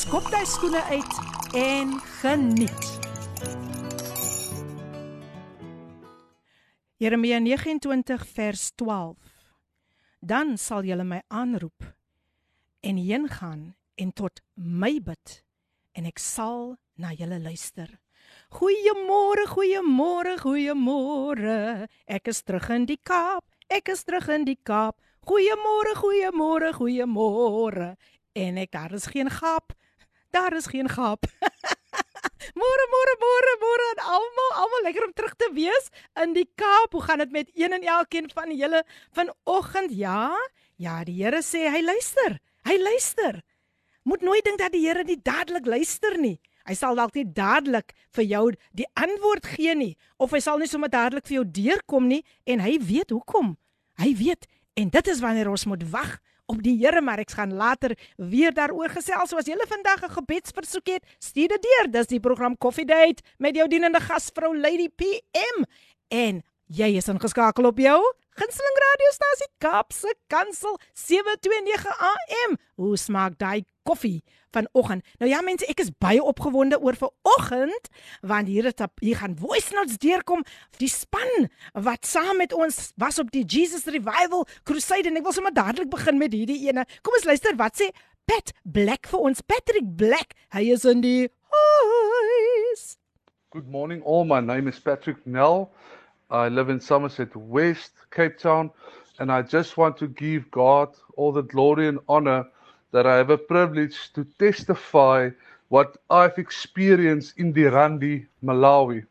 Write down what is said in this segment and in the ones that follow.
skop jy skoene uit en geniet. Jeremia 29 vers 12. Dan sal julle my aanroep en heen gaan en tot my bid en ek sal na julle luister. Goeiemôre, goeiemôre, goeiemôre. Ek is terug in die Kaap. Ek is terug in die Kaap. Goeiemôre, goeiemôre, goeiemôre. En ek daar is geen gaap. Daar is geen gaap. Môre, môre, môre, môre aan almal. Almal lekker om terug te wees in die Kaap. Hoe gaan dit met een en elkeen van julle vanoggend? Ja? Ja, die Here sê hy luister. Hy luister. Moet nooit dink dat die Here nie dadelik luister nie. Hy sal dalk nie dadelik vir jou die antwoord gee nie of hy sal nie sommer dadelik vir jou deurkom nie en hy weet hoekom. Hy weet en dit is wanneer ons moet wag op die Here maar ek gaan later weer daaroor gesels. So as jy vandag 'n gebedsversoek het, stuur dit deur. Dis die program Coffee Date met jou dienende gasvrou Lady PM en jy is ingeskakel op jou gunsteling radiostasie Kapse Kansel 729 AM. Hoe smaak daai koffie vanoggend? Nou ja mense, ek is baie opgewonde oor vanoggend want hier het hier gaan voice notes deurkom die span wat saam met ons was op die Jesus Revival Crusade en ek wil sommer dadelik begin met hierdie ene. Kom ons luister wat sê Pat Black vir ons. Patrick Black. Hy is in die huis. Good morning all. My name is Patrick Nell. I live in Somerset West, Cape Town, and I just want to give God all the glory and honor that I have a privilege to testify what I've experienced in Dirandi, Malawi.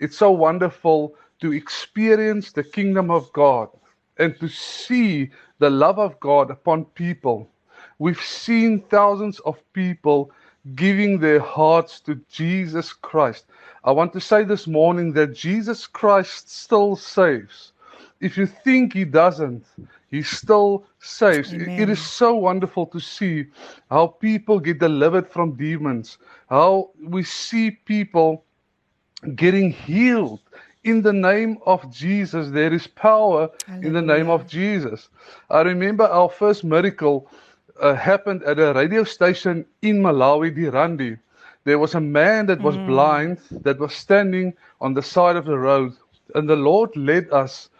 It's so wonderful to experience the kingdom of God and to see the love of God upon people. We've seen thousands of people giving their hearts to Jesus Christ. I want to say this morning that Jesus Christ still saves. If you think he doesn't, he still saves. It- It is so wonderful to see how people get delivered from demons, how we see people getting healed. In the name of Jesus, there is power in the name of Jesus. I remember our first miracle uh, happened at a radio station in Malawi, Dirandi. There was a man that was hmm. blind that was standing on the side of the road, and the Lord led us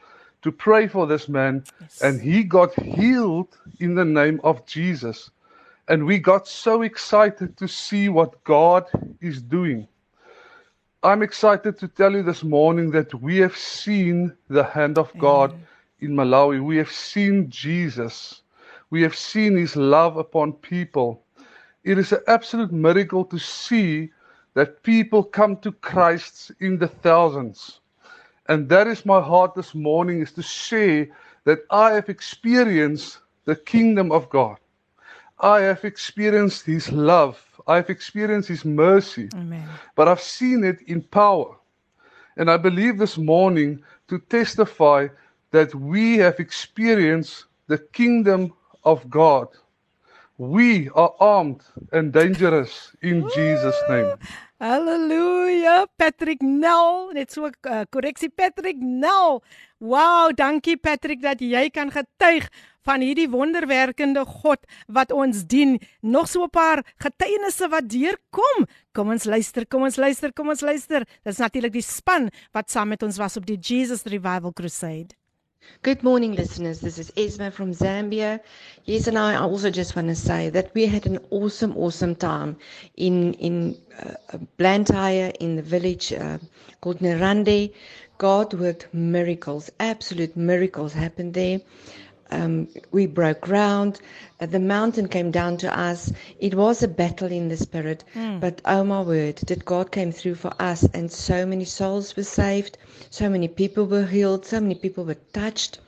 to pray for this man, and he got healed in the name of Jesus. And we got so excited to see what God is doing. I'm excited to tell you this morning that we have seen the hand of God in Malawi. We have seen Jesus. We have seen his love upon people. It is an absolute miracle to see that people come to Christ in the thousands. And that is my heart this morning is to share that I have experienced the kingdom of God. I have experienced his love. I've experienced his mercy Amen. but I've seen it in power. And I believe this morning to testify that we have experienced the kingdom of God. We are armed and dangerous in Jesus' name. Halleluja, Patrick Nel, net so 'n uh, korreksie Patrick Nel. Wow, dankie Patrick dat jy kan getuig van hierdie wonderwerkende God wat ons dien. Nog so 'n paar getuienisse wat deurkom. Kom ons luister, kom ons luister, kom ons luister. Dis natuurlik die span wat saam met ons was op die Jesus Revival Crusade. Good morning, listeners. This is Esma from Zambia. Yes, and I I also just want to say that we had an awesome, awesome time in in uh, Blantyre in the village uh, called Nerande. God worked miracles, absolute miracles happened there. Um, we broke ground. Uh, the mountain came down to us. It was a battle in the spirit, but oh my word, that God came through for us, and so many souls were saved, so many people were healed, so many people were touched.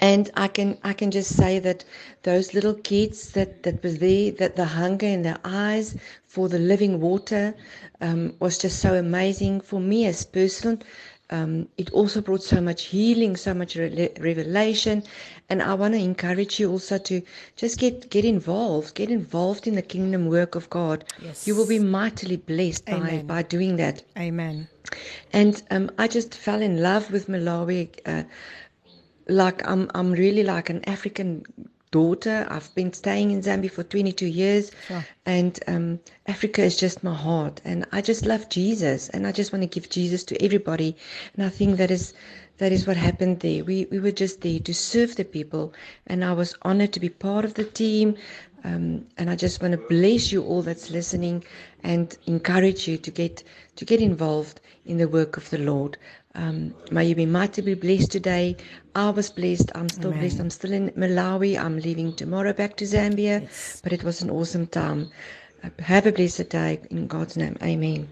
And I can I can just say that those little kids that that was there, that the hunger in their eyes for the living water um, was just so amazing for me as person. Um, it also brought so much healing, so much re- revelation, and I want to encourage you also to just get get involved, get involved in the kingdom work of God. Yes. You will be mightily blessed by by doing that. Amen. And um, I just fell in love with Malawi. Uh, like I'm, I'm really like an African daughter. I've been staying in Zambia for 22 years, Sure. and um, Africa is just my heart. And I just love Jesus, and I just want to give Jesus to everybody. And I think that is that is what happened there. We we were just there to serve the people, and I was honored to be part of the team. Um, and I just want to bless you all that's listening, and encourage you to get to get involved in the work of the Lord. Um, may you be mightily blessed today. I was blessed. I'm still Amen. blessed. I'm still in Malawi. I'm leaving tomorrow back to Zambia. Yes. But it was an awesome time. Uh, Have a blessed day in God's name. Amen.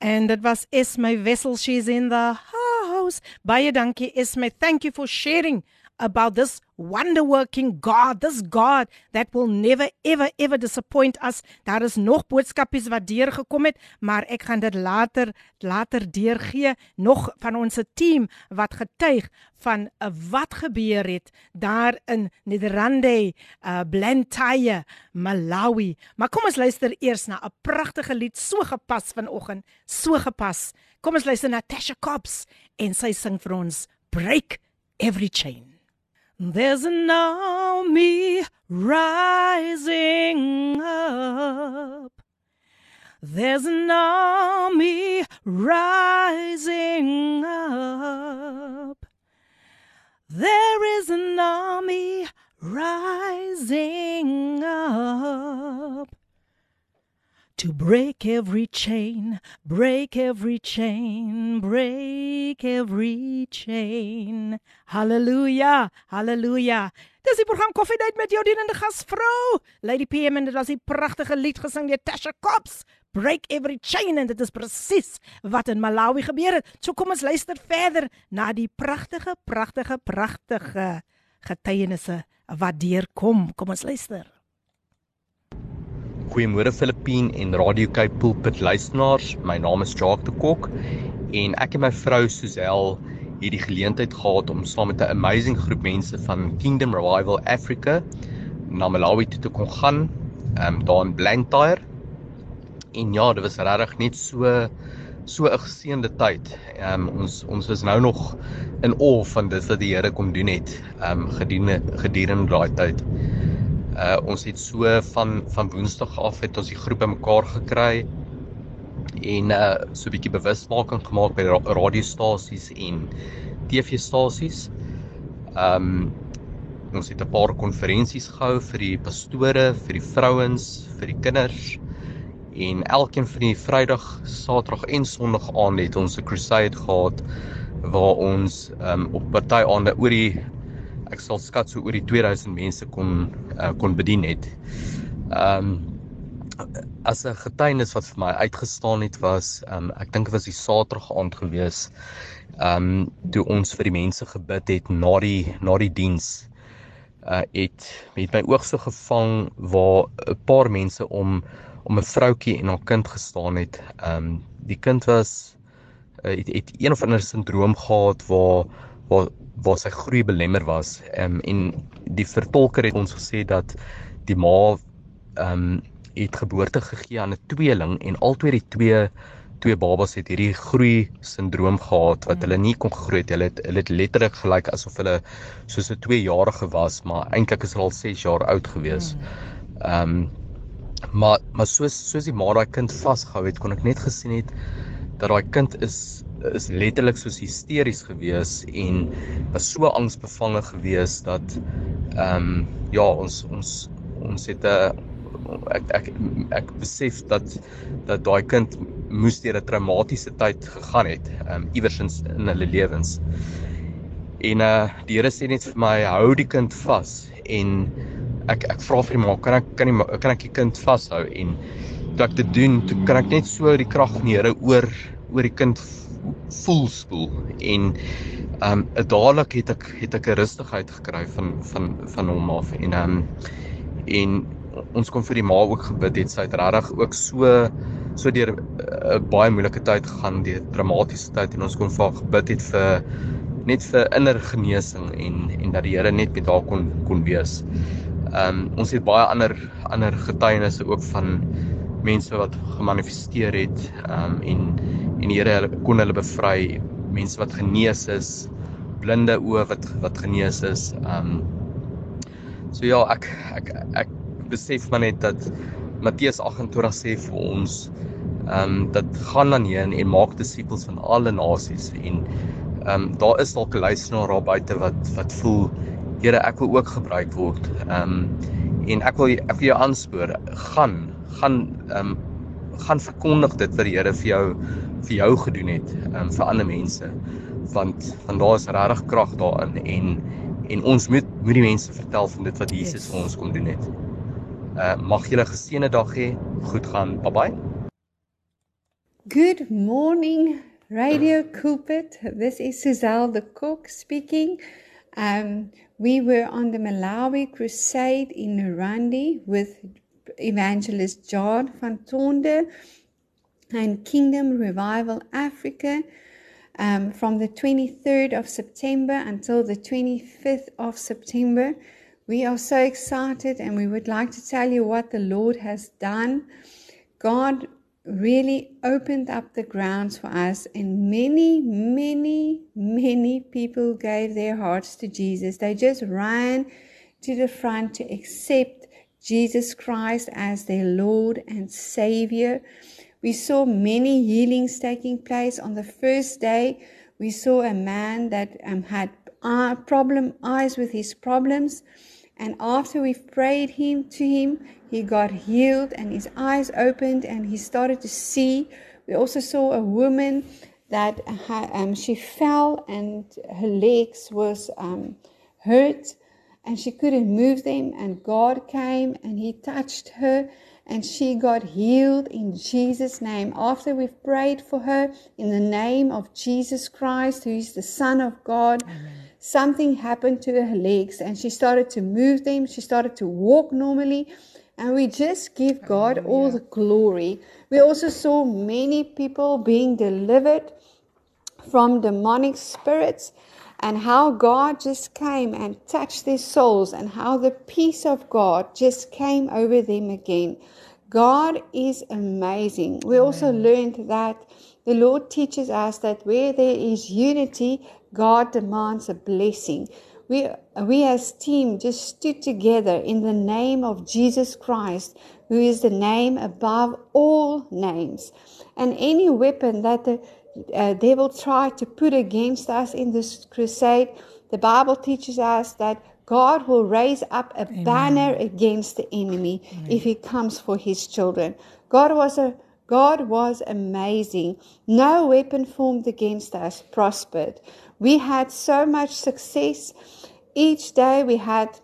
And dit was Esme Vessel. she's in the house. Baie dankie Esme. Thank you for sharing about this wonder working God, this God that will never ever ever disappoint us. Daar is nog boodskapies wat deurgekom het, maar ek gaan dit later later deurgee nog van ons team wat getuig van uh, wat gebeur het daar in Nederlande, uh, Blantyre, Malawi. Maar kom ons luister eers na 'n pragtige lied so gepas vanoggend, so gepas. Kom ons luister na Tasha Cobbs en sy sing vir ons Break Every Chain. There's an army rising up. There's an army rising up. There is an army rising up to break every chain, break every chain, break every chain. Hallelujah, hallelujah. Dis die program Koffiedייט met jou dienende gasvrou, Lady PM en dit was die pragtige lied gesing deur Tasha Cobbs. Break every chain en dit is presies wat in Malawi gebeur het. So kom ons luister verder na die pragtige, pragtige, pragtige getuienisse wat deurkom. Kom ons luister. Goeiemôre Filippien en Radio Cape Pulpit luisteraars. My naam is Jacques de Kok en ek en my vrou Suzelle het die geleentheid gehad om saam met 'n amazing groep mense van Kingdom Revival Africa na Malawi toe te kon gaan, ehm um, daar in Blantyre. En ja, dit was regtig net so so 'n geseënde tyd. Ehm um, ons ons was nou nog in awe van dit wat die Here kom doen het, ehm um, gedurende gedurende daai tyd. Uh ons het so van van Woensdag af het ons die groepe mekaar gekry en uh so 'n bietjie bewusmaking gemaak by ra radiostasies en TV-stasies. Um ons het 'n paar konferensies gehou vir die pastore, vir die vrouens, vir die kinders en elkeen van die Vrydag, Saterdag en Sondag aand het ons 'n crusade gehad waar ons um op party aande oor die ek sal skat so oor die 2000 mense kon uh, kon bedien het. Um as 'n getuienis wat vir my uitgestaan het was, um ek dink dit was die Saterdag aand gewees. Um toe ons vir die mense gebid het na die na die diens. Uh het met my oog so gevang waar 'n paar mense om om 'n vroutjie en haar kind gestaan het. Um die kind was uh, het, het een of ander sindroom gehad waar waar waar sy groei belemmer was. Ehm um, en die vertolker het ons gesê dat die ma ehm um, het geboorte gegee aan 'n tweeling en albei die twee twee babas het hierdie groei sindroom gehad wat hulle nie kon gegroei het. Hulle het hulle het letterlik gelyk asof hulle soos 'n 2-jarige was, maar eintlik is hulle al 6 jaar oud gewees. Ehm um, maar maar soos soos die ma daai kind vasgehou het, kon ek net gesien het dat daai kind is is letterlik soos hysteries gewees en was so angsbevange gewees dat ehm um, ja ons ons ons het 'n uh, ek ek ek besef dat dat daai kind moes deur 'n traumatiese tyd gegaan het ehm um, iewers in, in hulle lewens. En uh die Here sê net vir my hou die kind vas en ek ek vra vir ma kan ek kan die kan ek die kind vashou en toe ek dit doen toe kan ek net so die krag van die Here oor oor die kind voel spoel. En ehm um, dadelik het ek het ek 'n rustigheid gekry van van van hom af. En ehm um, en ons kon vir die ma ook gebid het. Sy het regtig ook so so deur 'n uh, baie moeilike tyd gegaan deur dramatiese tyd. En ons kon vir gebid het vir net vir inner genesing en en dat die Here net met haar kon kon wees. Ehm um, ons het baie ander ander getuienisse ook van mense wat gemanifesteer het um, en en die Here kon hulle bevry, mense wat genees is, blinde oë wat wat genees is. Um, So ja, ek ek ek besef maar net dat Matteus 28 sê vir ons ehm um, dat gaan dan heen en maak disippels van alle nasies en ehm um, daar is dalk 'n luisteraar daar buite wat wat voel Here ek wil ook gebruik word. Ehm um, en ek wil ek wil jou aanspoor gaan gaan ehm um, gaan verkondig dit wat die Here vir jou vir jou gedoen het ehm um, vir ander mense want want daar is regtig krag daarin en en ons moet moet die mense vertel van dit wat Jesus yes. vir ons kom doen het. Uh mag julle geseënde dag hê. Goed gaan. Bye bye. Good morning Radio Pulpit. This is Suzelle the cook speaking. Um we were on the Malawi crusade in Narandi with evangelist John van Tonde and Kingdom Revival Africa. um, from the 23rd of September until the 25th of September. We are so excited and we would like to tell you what the Lord has done. God really opened up the grounds for us, and many, many, many people gave their hearts to Jesus. They just ran to the front to accept Jesus Christ as their Lord and Savior. We saw many healings taking place. On the first day, we saw a man that um, had uh, problem eyes with his problems. And after we prayed him to him, he got healed and his eyes opened and he started to see. We also saw a woman that um, she fell and her legs was um, hurt and she couldn't move them. And God came and he touched her and she got healed in Jesus' name. After we've prayed for her in the name of Jesus Christ, who is the Son of God, Amen. something happened to her legs and she started to move them. She started to walk normally. And we just give God Hallelujah. all the glory. We also saw many people being delivered from demonic spirits and how God just came and touched their souls and how the peace of God just came over them again. God is amazing. We Amen. also learned that the Lord teaches us that where there is unity, God demands a blessing. We, we as team just stood together in the name of Jesus Christ, who is the name above all names. And any weapon that the uh, will try to put against us in this crusade, the Bible teaches us that God will raise up a Amen. banner against the enemy Amen. if he comes for his children. God was a God was amazing. No weapon formed against us prospered. We had so much success. Each day we had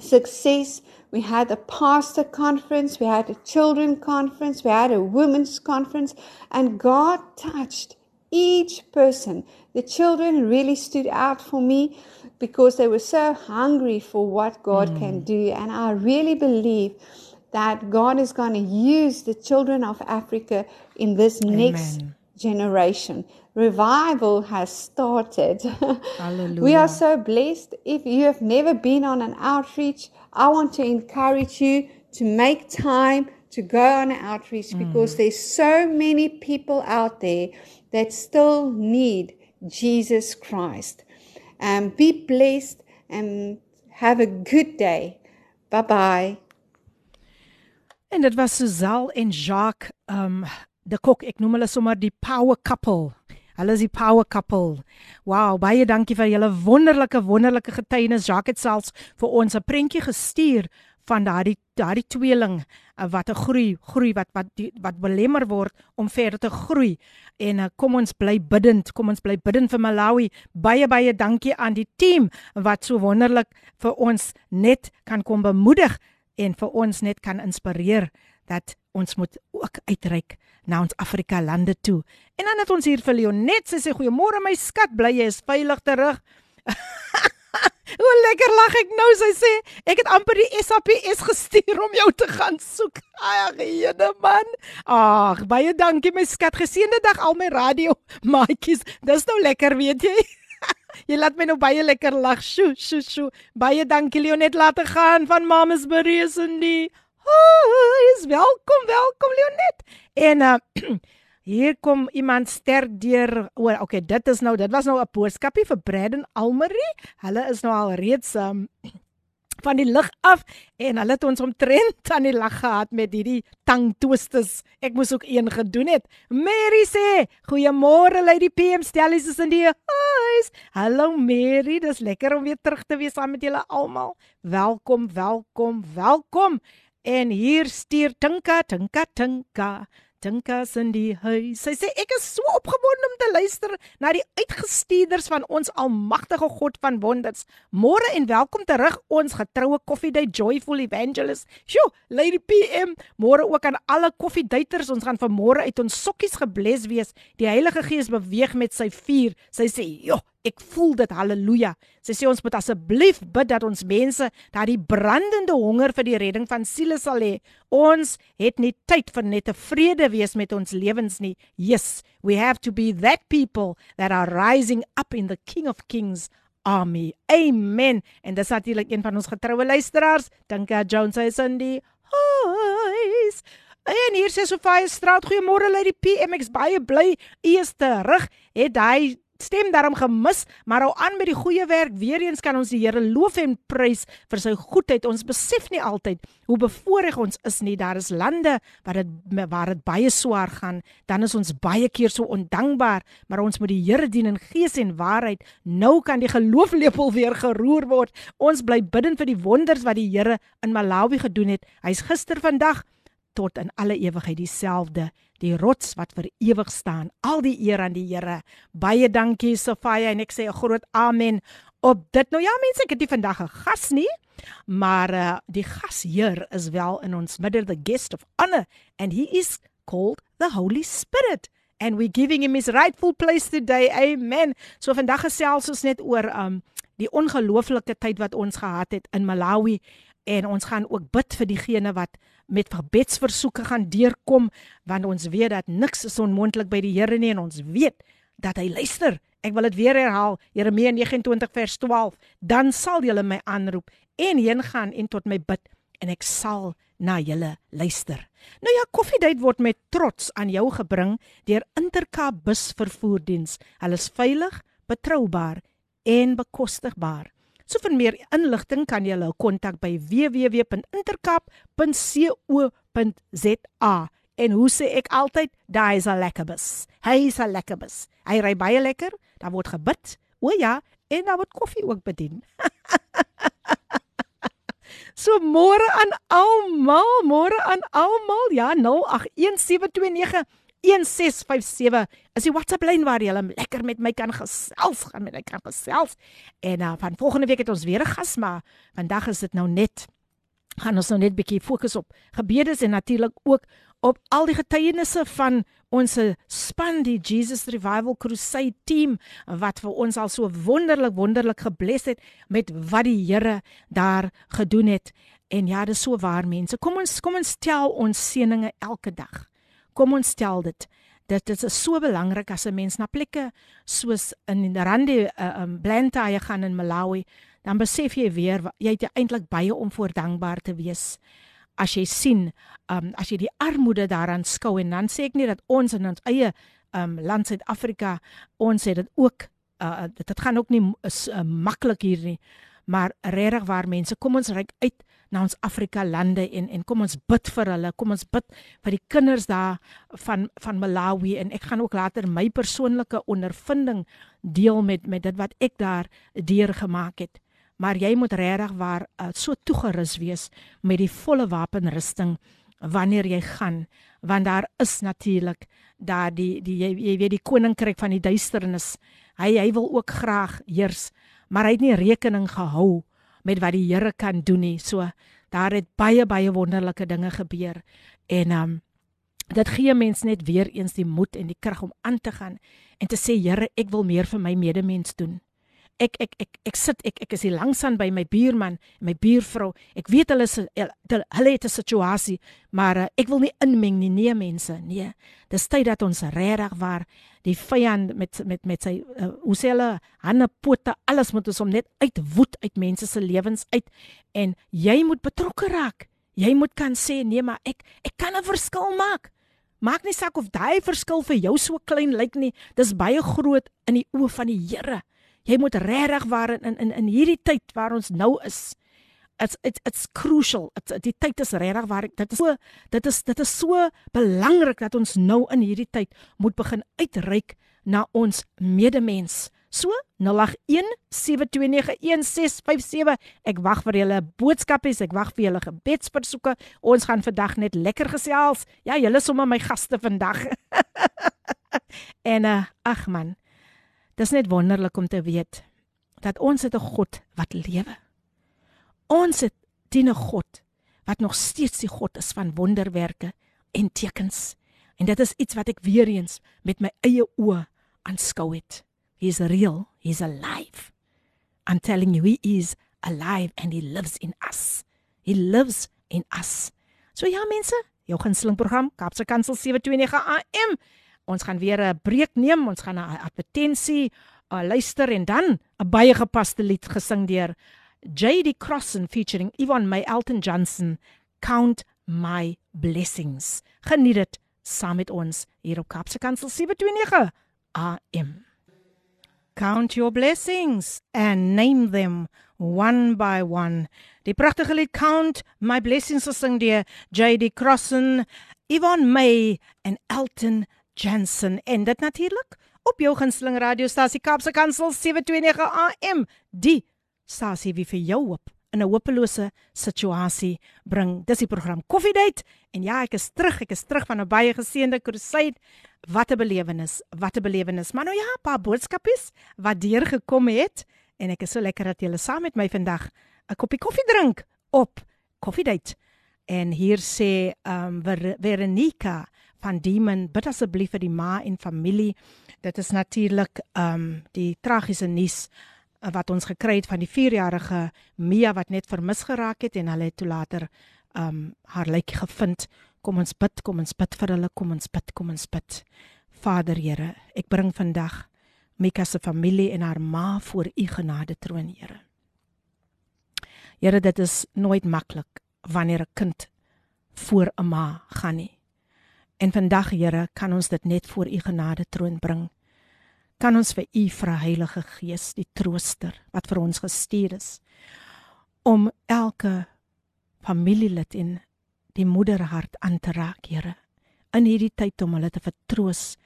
success. We had a pastor conference, we had a children conference, we had a women's conference, and God touched each person. The children really stood out for me because they were so hungry for what God mm. can do. And I really believe that God is going to use the children of Africa in this Amen. next generation. Revival has started. we are so blessed. If you have never been on an outreach, I want to encourage you to make time to go on an outreach mm. because there's so many people out there that still need Jesus Christ. Um, be blessed and have a good day. Bye bye. En dit was Suzal en Jacques um de kok ek noem hulle sommer die power couple. Hulle is die power couple. Wow, baie dankie vir julle wonderlike wonderlike getuienis. Jacques het selfs vir ons 'n prentjie gestuur van daardie daardie tweeling uh, wat 'n groei groei wat wat die, wat belemmer word om verder te groei en uh, kom ons bly bidend kom ons bly bidend vir Malawi baie baie dankie aan die team wat so wonderlik vir ons net kan kom bemoedig en vir ons net kan inspireer dat ons moet ook uitreik na ons Afrika lande toe. En dan het ons hier vir Leonet, sy sê goeiemôre my skat, bly jy is veilig terug. Hoe lekker lag ek nou sy sê ek het amper die SAPS gestuur om jou te gaan soek. Ag jene man. Ag baie dankie my skat. Geseënde dag al my radio maatjies. Dis nou lekker weet jy. jy laat my nou baie lekker lag. Sjoe sjoe sjoe. Baie dankie Leonet laat gaan van Mamas Berees en die. Hi, welkom, welkom Leonet. En uh Hier kom iemand sterk deur. O, okay, dit is nou, dit was nou 'n boodskapie vir Braden Almery. Hulle is nou al reeds um, van die lig af en hulle het ons omtrent aan die lag gehad met hierdie tang twisters. Ek moes ook een gedoen het. Mary sê, "Goeiemôre Lady PM, stellies is in die huis." Hallo Mary, dis lekker om weer terug te wees saam met julle almal. Welkom, welkom, welkom. En hier stuur Tinka, Tinka, Tinka. Dinkas in die huis. Sy sê ek is so opgewonde om te luister na die uitgestuurders van ons almagtige God van wonders. Môre en welkom terug ons getroue koffiedייט joyful evangelist. Sjoe, Lady PM, môre ook aan alle koffiedaters. Ons gaan vanmôre uit ons sokkies gebles wees. Die Heilige Gees beweeg met sy vuur. Sy sê, "Jo, Ek voel dit haleluja. Sy sê ons moet asseblief bid dat ons mense daardie brandende honger vir die redding van siele sal hê. Ons het nie tyd vir net 'n vrede wees met ons lewens nie. Yes, we have to be that people that are rising up in the King of Kings army. Amen. En dis natuurlik een van ons getroue luisteraars, Dinka Jones hy Sunday. Hi. En hier sê Sofia Straat, goeiemôre lê die PMX baie bly u is terug. Het hy stem daarom gemis, maar hou aan met die goeie werk. Weereens kan ons die Here loof en prys vir sy goedheid. Ons besef nie altyd hoe bevoorreg ons is nie. Daar is lande waar dit waar dit baie swaar gaan, dan is ons baie keer so ondankbaar, maar ons moet die Here dien in gees en waarheid. Nou kan die gelooflepel weer geroer word. Ons bly bidden vir die wonders wat die Here in Malawi gedoen het. Hy's gister vandag tot in alle ewigheid dieselfde die rots wat vir ewig staan. Al die eer aan die Here. Baie dankie Sofia en ek sê 'n groot amen op dit. Nou ja mense, ek het nie vandag 'n gas nie, maar uh, die gasheer is wel in ons midde the guest of honor and he is called the Holy Spirit and we giving him his rightful place today. Amen. So vandag gesels ons net oor um die ongelooflike tyd wat ons gehad het in Malawi en ons gaan ook bid vir diegene wat met gebedsversoeke gaan deurkom want ons weet dat niks is onmoontlik by die Here nie en ons weet dat hy luister. Ek wil dit weer herhaal, Jeremia 29 vers 12, dan sal julle my aanroep en heen gaan en tot my bid en ek sal na julle luister. Nou ja, koffiedייט word met trots aan jou gebring deur Intercape bus vervoerdiens. Hulle is veilig, betroubaar en bekostigbaar. So vir meer inligting kan jy hulle kontak by www.intercap.co.za. En hoe sê ek altyd, daai is 'n lekker bus. Hy is 'n lekker bus. Hy ry baie lekker, daar word gebid. O ja, en daar word koffie ook bedien. so môre aan almal, môre aan almal. Ja, 081729 1657 is die WhatsApp lyn waar jy lekker met my kan gesels, gaan met my kan gesels. En uh, van volgende week het ons weer 'n gas, maar vandag is dit nou net gaan ons nou net bietjie fokus op gebedes en natuurlik ook op al die getuienisse van ons span die Jesus Revival Crusade team wat vir ons al so wonderlik wonderlik gebless het met wat die Here daar gedoen het. En ja, dis so waar mense. Kom ons kom ons tel ons seëninge elke dag. Kom ons stel dit. Dit is so belangrik as 'n mens na plekke soos in Randi uh, um Blantyre gaan in Malawi, dan besef jy weer jy het eintlik baie om voor dankbaar te wees. As jy sien, um as jy die armoede daaraan skou en dan sê ek nie dat ons in ons eie um land Suid-Afrika ons het dit ook uh dit gaan ook nie is uh, maklik hier nie. Maar regtig waar mense, kom ons reik uit na ons Afrika lande en en kom ons bid vir hulle. Kom ons bid vir die kinders daar van van Malawi en ek gaan ook later my persoonlike ondervinding deel met met dit wat ek daar deurgemaak het. Maar jy moet regtig waar uh, so toegerus wees met die volle wapenrusting wanneer jy gaan want daar is natuurlik daar die die jy, jy weet die koninkryk van die duisternis. Hy hy wil ook graag heers, maar hy het nie rekening gehou met wat die Here kan doen nie. So daar het baie baie wonderlike dinge gebeur En um dit gee mense net weer eens die moed en die krag om aan te gaan en te sê Here, ek wil meer vir my medemens doen ek ek ek ek sit ek ek is hier langs aan by my buurman en my buurvrou. Ek weet hulle is hulle het 'n situasie, maar uh, ek wil nie inmeng nie, nee mense, nee. Dis tyd dat ons regtig waar die vyand met met met sy uh, hoe sê hulle hande pote alles moet ons om net uitwoed uit mense se lewens uit en jy moet betrokke raak. Jy moet kan sê nee, maar ek ek kan 'n verskil maak. Maak nie saak of daai verskil vir jou so klein lyk nie. Dis baie groot in die oë van die Here jy moet regtig waar in in in hierdie tyd waar ons nou is it's it's it's crucial. It's, die tyd is regtig waar dit is so dit is dit is so belangrik dat ons nou in hierdie tyd moet begin uitreik na ons medemens. So 0817291657 ek wag vir julle boodskapies ek wag vir julle gebedsversoeke. Ons gaan vandag net lekker gesels. Ja julle sommer my gaste vandag. En uh, ag man Dis net wonderlik om te weet dat ons het 'n God wat lewe. Ons het dien 'n God wat nog steeds die God is van wonderwerke en tekens. En dit is iets wat ek weer eens met my eie oë aanskou het. He is real, he is alive. I'm telling you he is alive and he lives in us. He lives in us. So ja mense, jou gunsteling program Kapse Kansel 729 AM Ons gaan weer 'n breek neem. Ons gaan 'n advertensie uh, luister en dan 'n baie gepaste lied gesing deur JD Crossan featuring Yvonne May Elton Johnson. Count my blessings. Geniet dit saam met ons hier op Kapse Kansel 729 AM. Count your blessings and name them one by one. Die pragtige lied Count My Blessings gesing deur JD Crossan, Yvonne May en Elton Johnson. Jansen en dit natuurlik op jou gunsteling radiostasie Kaapse Kansel 729 AM die stasie wie vir jou hoop in 'n hopelose situasie bring. Dis die program Coffee Date en ja, ek is terug. Ek is terug van 'n baie geseënde crusade. Wat 'n belewenis, wat 'n belewenis. Maar nou ja, 'n paar boodskapies wat deur gekom het en ek is so lekker dat julle saam met my vandag 'n koppie koffie drink op Coffee Date. En hier sê ehm um, Ver Veronica van Demon bid asseblief vir die ma en familie. Dit is natuurlik um die tragiese nuus uh, wat ons gekry het van die 4-jarige Mia wat net vermis geraak het en hulle het toe later um haar lijk gevind. Kom ons bid, kom ons bid vir hulle, kom ons bid, kom ons bid. Vader Here, ek bring vandag Mika se familie en haar ma voor u genade troon, Here. Here, dit is nooit maklik wanneer 'n kind voor 'n ma gaan nie. En vandag, Here, kan ons dit net voor U genade troon bring. Kan ons vir U vra Heilige Gees, die trooster wat vir ons gestuur is om elke familielid in die moederhart aan te raak, Here. In hierdie tyd om hulle te vertroos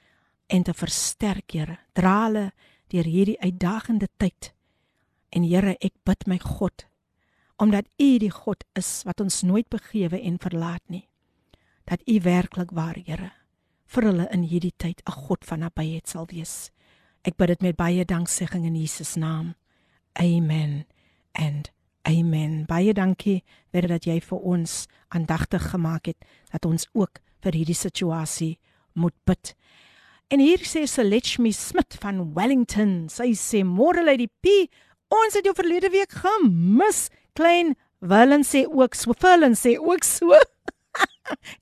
en te versterk, Here. Dra hulle deur hierdie uitdagende tyd. En Here, ek bid my God omdat U die God is wat ons nooit begewe en verlaat nie dat U werklik waar, Here, vir hulle in hierdie tyd 'n God van nabyheid sal wees. Ek bid dit met baie danksegging in Jesus naam. Amen. And amen. Baie dankie vir dat jy vir ons aandagtig gemaak het dat ons ook vir hierdie situasie moet bid. En hier sê Selechmi Smit van Wellington, sy sê môre lê die P, ons het jou verlede week gemis. Klein Willem sê ook so, Willem sê ook so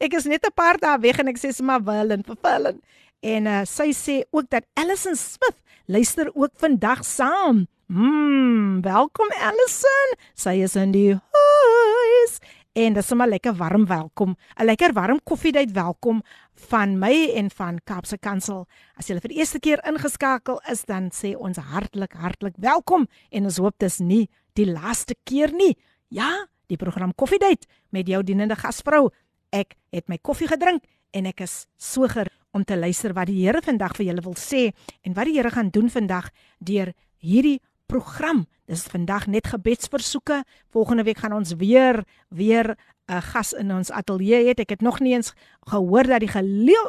ek is net 'n paar dae weg en ek sê sommer wel en vervulling. En uh, sy sê ook dat Allison Smith luister ook vandag saam. Mm, welkom Allison. Sy is in die huis. En dis sommer lekker warm welkom. 'n Lekker warm koffiedייט welkom van my en van Kaapse Kansel. As jy vir die eerste keer ingeskakel is, dan sê ons hartlik hartlik welkom en ons hoop dis nie die laaste keer nie. Ja, die program Koffiedייט met jou dienende gasvrou ek het my koffie gedrink en ek is so ger om te luister wat die Here vandag vir julle wil sê en wat die Here gaan doen vandag deur hierdie program. Dis vandag net gebedsversoeke. Volgende week gaan ons weer weer 'n gas in ons ateljee hê. Ek het nog nie eens gehoor dat die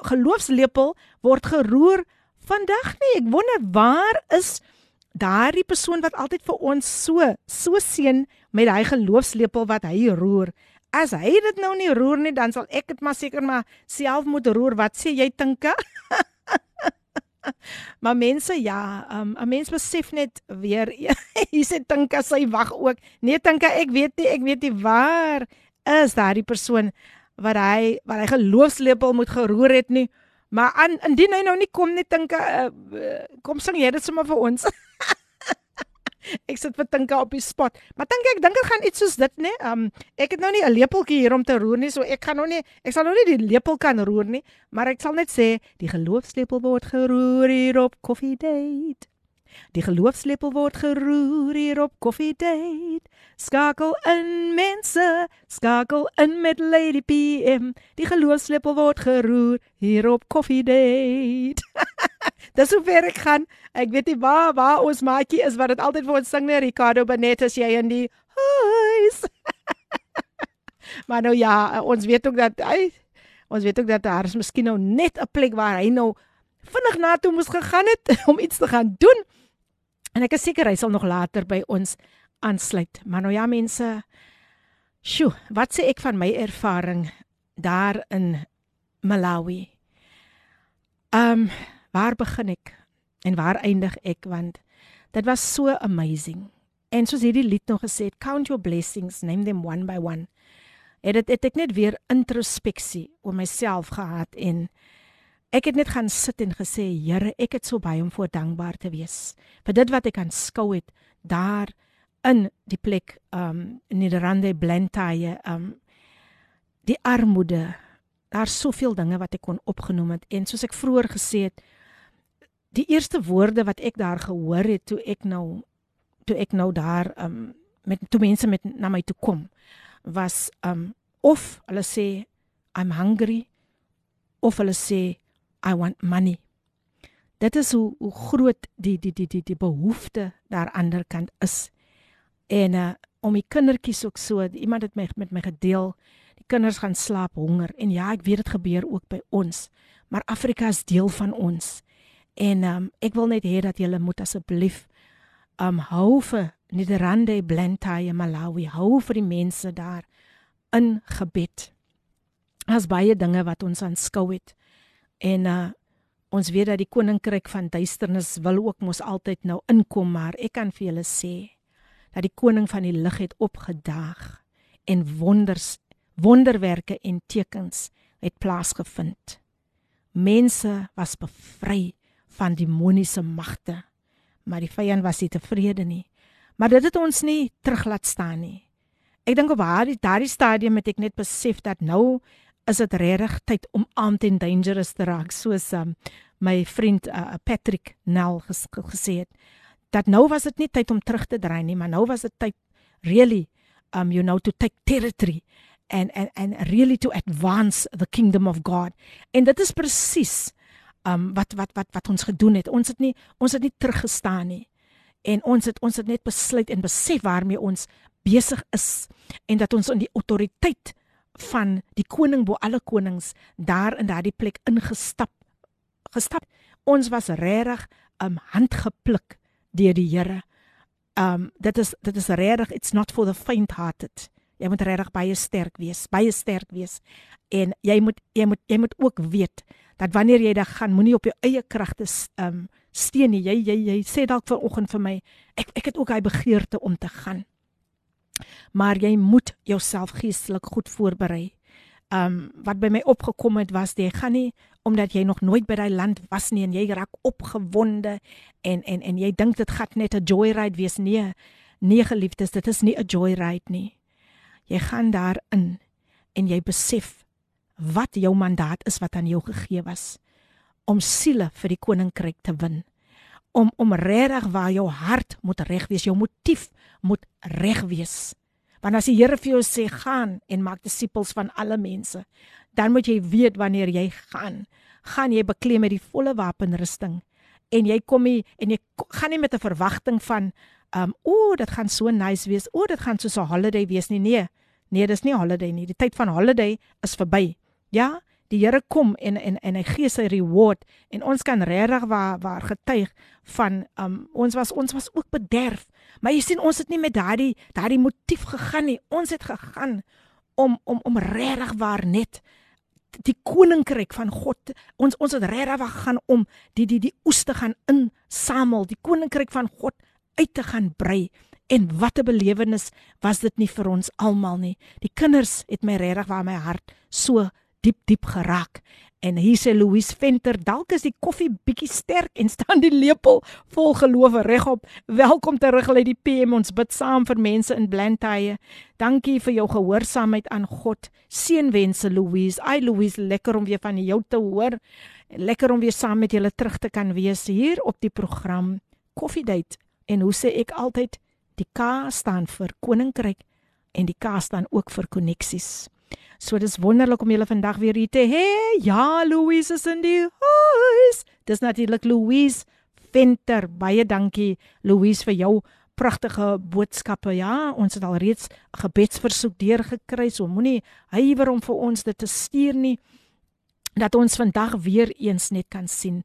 geloofslepel word geroer vandag nie. Ek wonder waar is daardie persoon wat altyd vir ons so so seën met hy geloofslepel wat hy roer. As hy dit nou nie roer nie, dan sal ek dit maar seker maar self moet roer. Wat sê jy Tinka? maar mense ja, um, 'n mens besef net weer hier sê Tinka sy wag ook. Nee Tinka, ek weet nie, ek weet nie waar is daardie persoon wat hy wat hy geloofslepel moet geroer het nie. Maar aan indien hy nou nie kom nie Tinka, uh, kom sing jy dit sommer vir ons. ek sit vir Tinka op die spot. Maar dink ek dink dit gaan iets soos dit, né? Um ek het nou nie 'n lepeltjie hier om te roer nie, so ek gaan nou nie ek sal nou nie die lepel kan roer nie, maar ek sal net sê die geloofslepel word geroer hier op Coffee Date. Die geloofslepel word geroer hier op Coffee Date. Skakel in mense, skakel in met Lady PM. Die geloofslepel word geroer hier op Coffee Date. Dis hoe ver ek gaan. Ek weet nie waar waar ons maatjie is wat dit altyd vir ons sing nie Ricardo Benet as jy in die huis. maar nou ja, ons weet ook dat hy ons weet ook dat daar is miskien nou net 'n plek waar hy nou vinnig na toe moes gegaan het om iets te gaan doen. En ek is seker hy sal nog later by ons aansluit. Maar nou ja mense, sjoe, wat sê ek van my ervaring daar in Malawi? Ehm um, waar begin ek en waar eindig ek want dit was so amazing. En soos hierdie lied nog gesê het, count your blessings, name them one by one. Het dit het ek net weer introspeksie oor myself gehad en ek het net gaan sit en gesê, Here, ek het so baie om voor dankbaar te wees vir dit wat ek aanskou het daar in die plek um Nederlande Blantyre um die armoede daar soveel dinge wat ek kon opgenoem het en soos ek vroeër gesê het die eerste woorde wat ek daar gehoor het toe ek nou toe ek nou daar um met toe mense met na my toe kom was um of hulle sê I'm hungry of hulle sê I want money. Dit is hoe hoe groot die die die die die behoefte daar aan die ander kant is. En uh om die kindertjies ook so, iemand het my met my gedeel, die kinders gaan slaap honger en ja, ek weet dit gebeur ook by ons, maar Afrika is deel van ons. En um ek wil net hê dat julle moet asseblief um hou vir Nederlande, Blantyre, Malawi, hou vir die mense daar in gebed. Daar's baie dinge wat ons aanskou het. En uh ons weet dat die koninkryk van duisternis wil ook mos altyd nou inkom, maar ek kan vir julle sê dat die koning van die lig het opgedaag en wonders wonderwerke en tekens het plaasgevind. Mense was bevry van demoniese magte. Maar die vyand was nie tevrede nie. Maar dit het ons nie terug laat staan nie. Ek dink op daardie daardie stadium het ek net besef dat nou is dit regtig tyd om aan ten dangerous te raak soos um, my vriend uh, Patrick Nel ges gesê het. Dat nou was dit nie tyd om terug te draai nie, maar nou was dit tyd really um you know to take territory and and and really to advance the kingdom of God. En dit is presies um wat wat wat wat ons gedoen het. Ons het nie ons het nie teruggestaan nie. En ons het ons het net besluit en besef waarmee ons besig is en dat ons in die autoriteit van die koning bo alle konings daar in daardie plek ingestap gestap. Ons was regtig um handgepluk deur die Here. Um dit is dit is regtig it's not for the faint hearted. Jy moet regtig baie sterk wees, baie sterk wees. En jy moet jy moet jy moet ook weet dat wanneer jy daar gaan, moenie op jou eie kragte um steun nie. Jy jy jy sê dalk vanoggend vir my, ek ek het ook hy begeerte om te gaan. Maar jy moet jouself geestelik goed voorberei. Um wat by my opgekom het was jy gaan nie omdat jy nog nooit by daai land was nie en jy raak opgewonde en en en jy dink dit gaan net 'n joyride wees. Nee. Nee geliefdes, dit is nie 'n joyride nie. Jy gaan daarin en jy besef wat jou mandaat is wat aan jou gegee was om siele vir die koninkryk te win om om regtig waar jou hart moet reg wees jou motief moet reg wees. Want as die Here vir jou sê gaan en maak disippels van alle mense dan moet jy weet wanneer jy gaan. Gaan jy bekleed met die volle wapenrusting en jy kom nie en jy gaan nie met 'n verwagting van um o dit gaan so nice wees. O dit gaan so 'n holiday wees nie. Nee nee dis nie holiday nie. Die tyd van holiday is verby Ja, die Here kom en en en hy gee sy reward en ons kan regtig waar waar getuig van um ons was ons was ook bederf. Maar jy sien ons het nie met daardie daardie motief gegaan nie. Ons het gegaan om om om regtig waar net die koninkryk van God ons ons het regtig gaan om die die die oes te gaan insamel die koninkryk van God uit te gaan brei en wat 'n belewenis was dit nie vir ons almal nie die kinders het my regtig waar my hart so diep diep geraak En hier sê Louise Venter, dalk is die koffie bietjie sterk en staan die lepel vol geloof regop. Welkom terug uit die PM. Ons bid saam vir mense in Blantyre. Dankie vir jou gehoorsaamheid aan God. Seënwense Louise. Ai Louise, lekker om weer van jou te hoor. Lekker om weer saam met julle terug te kan wees hier op die program Coffee Date. En hoe sê ek altyd, die K staan vir koninkryk en die K staan ook vir koneksies. So dis wonderlik om julle vandag weer hier te hê. Ja, Louise is in die huis. Dis natuurlik Louise Venter. Baie dankie Louise vir jou pragtige boodskappe. Ja, ons het al reeds gebedsversoek deurgekry. So moenie huiwer om vir ons dit te stuur nie dat ons vandag weer eens net kan sien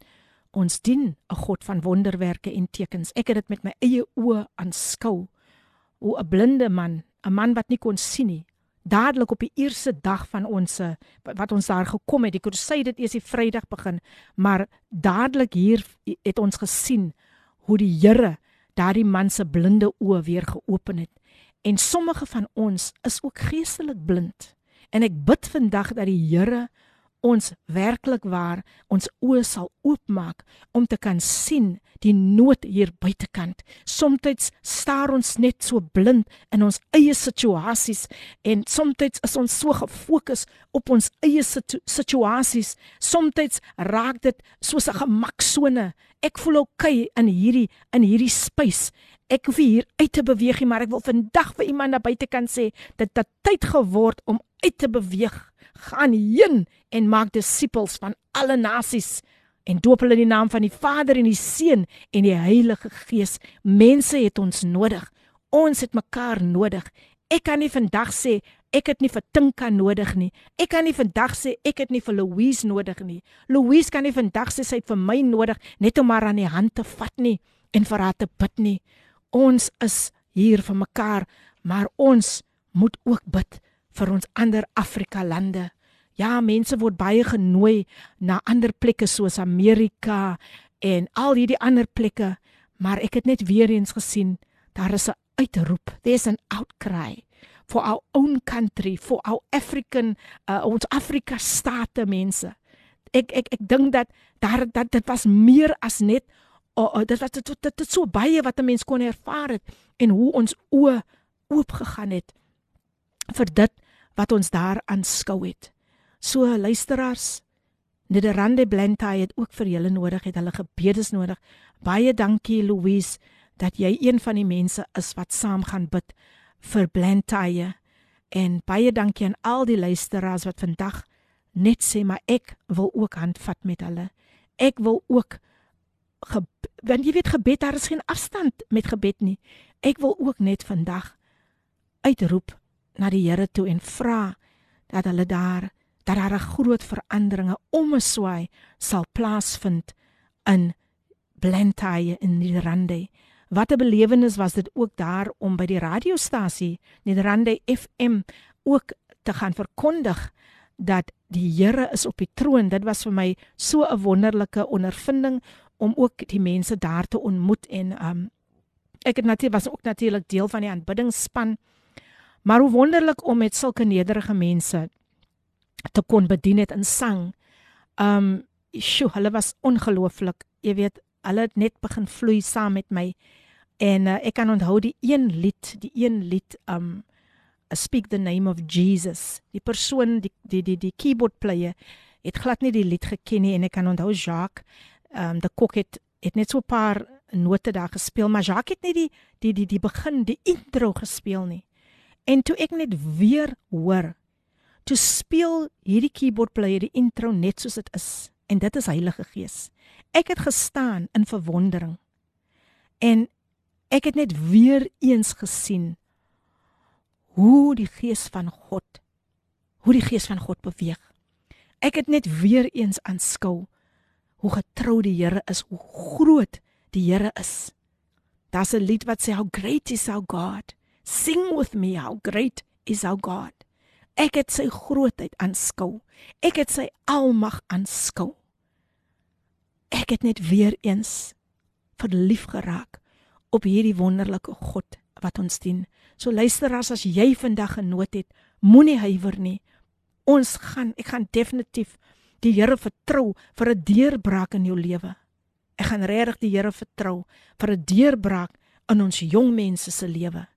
ons dien 'n God van wonderwerke en tekens. Ek het dit met my eie oë aanskou. Hoe 'n blinde man, 'n man wat nie kon sien nie, dadelik op die eerste dag van ons wat ons daar gekom het, die crusade het eers die Vrydag begin, maar dadelik hier het ons gesien hoe die Here daardie man se blinde oë weer geopen het. En sommige van ons is ook geestelik blind. En ek bid vandag dat die Here ons werklik waar ons oë sal oopmaak om te kan sien die nood hier buitekant. Somstyds staar ons net so blind in ons eie situasies en somstyds is ons so gefokus op ons eie situ situasies. Somstyds raak dit soos 'n gemaksone. Ek voel okay in hierdie in hierdie spys. Ek hoef hier uit te beweeg, maar ek wil vandag vir iemand na buitekant sê dat dit tyd geword om uit te beweeg gaan heen en maak disippels van alle nasies en doop hulle in die naam van die Vader en die Seun en die Heilige Gees. Mense het ons nodig. Ons het mekaar nodig. Ek kan nie vandag sê ek het nie vir Tinka nodig nie. Ek kan nie vandag sê ek het nie vir Louise nodig nie. Louise kan nie vandag sê sy het vir my nodig net om haar aan die hand te vat nie en vir haar te bid nie. Ons is hier vir mekaar, maar ons moet ook bid vir ons ander Afrika lande. Ja, mense word baie genooi na ander plekke soos Amerika en al hierdie ander plekke, maar ek het net weer eens gesien, daar is 'n uitroep. There's an outcry for our own country, for our African uh, ons Afrika state mense. Ek ek ek dink dat daar dat dit was meer as net oh, oh, dit was dit, dit, dit so baie wat 'n mens kon ervaar het en hoe ons oop gegaan het vir dit wat ons daar aanskou het. So luisteraars, Nederlande Blantyre het ook vir julle nodig, het hulle gebedes nodig. Baie dankie Louise dat jy een van die mense is wat saam gaan bid vir Blantyre. En baie dankie aan al die luisteraars wat vandag net sê maar ek wil ook handvat met hulle. Ek wil ook want jy weet gebed daar is geen afstand met gebed nie. Ek wil ook net vandag uitroep na die Here toe en vra dat hulle daar dat daar 'n groot veranderinge om 'n swaai sal plaasvind in Blantyre in Nederlande. Wat 'n belewenis was dit ook daar om by die radiostasie Nederlande FM ook te gaan verkondig dat die Here is op die troon. Dit was vir my so 'n wonderlike ondervinding om ook die mense daar te ontmoet en um ek het natuurlik was ook natuurlik deel van die aanbiddingsspan. Maar hoe wonderlik om met sulke nederige mense te kon bedien het in sang. Um sjoe, hulle was ongelooflik. Jy weet, hulle het net begin vloei saam met my. En uh, ek kan onthou die een lied, die een lied um Speak the name of Jesus. Die persoon die die die die keyboard player het glad nie die lied geken nie en ek kan onthou Jacques um die kok het het net so 'n paar note daar gespeel, maar Jacques het net die die die die begin, die intro gespeel nie. En toe ek net weer hoor, toe speel hierdie keyboard player die intro net soos dit is en dit is Heilige Gees. Ek het gestaan in verwondering. En ek het net weer eens gesien hoe die Gees van God hoe die Gees van God beweeg. Ek het net weer eens aanskou hoe getrou die Here is, hoe groot die Here is. Daar's 'n lied wat sê how great is our God. Sing with me how great is our God. Ek het sy grootheid aanskou. Ek het sy almag aanskou. Ek het net weer eens verlief geraak op hierdie wonderlike God wat ons dien. So luisteraars as jy vandag genoot het, moenie huiwer nie. Ons gaan ek gaan definitief die Here vertrou vir 'n deurbraak in jou lewe. Ek gaan regtig die Here vertrou vir 'n deurbraak in ons jong mense se lewe.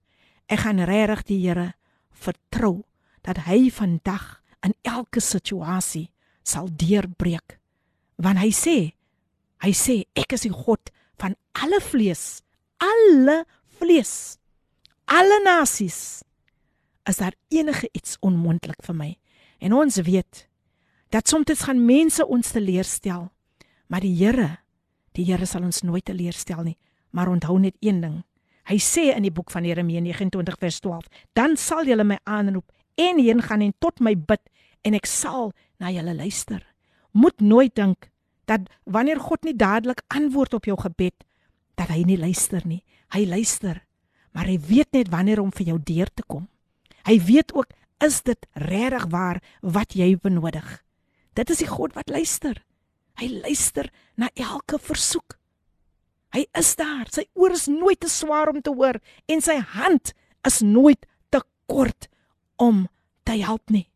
Ek gaan regtig die Here vertrou dat hy vandag in elke situasie sal deurbreek. Want hy sê, hy sê ek is die God van alle vlees, alle vlees, alle nasies. Is daar enige iets onmoontlik vir my? En ons weet dat soms gaan mense ons teleurstel, maar die Here, die Here sal ons nooit teleurstel nie. Maar onthou net een ding. Hy sê in die boek van Jeremia 29 vers 12: "Dan sal julle my aanroep en heen gaan en tot my bid en ek sal na julle luister." Moet nooit dink dat wanneer God nie dadelik antwoord op jou gebed, dat hy nie luister nie. Hy luister, maar hy weet net wanneer om vir jou deur te kom. Hy weet ook is dit regtig waar wat jy benodig. Dit is die God wat luister. Hy luister na elke versoek. Hy is daar. Sy oor is nooit te swaar om te hoor en sy hand is nooit te kort om te help nie.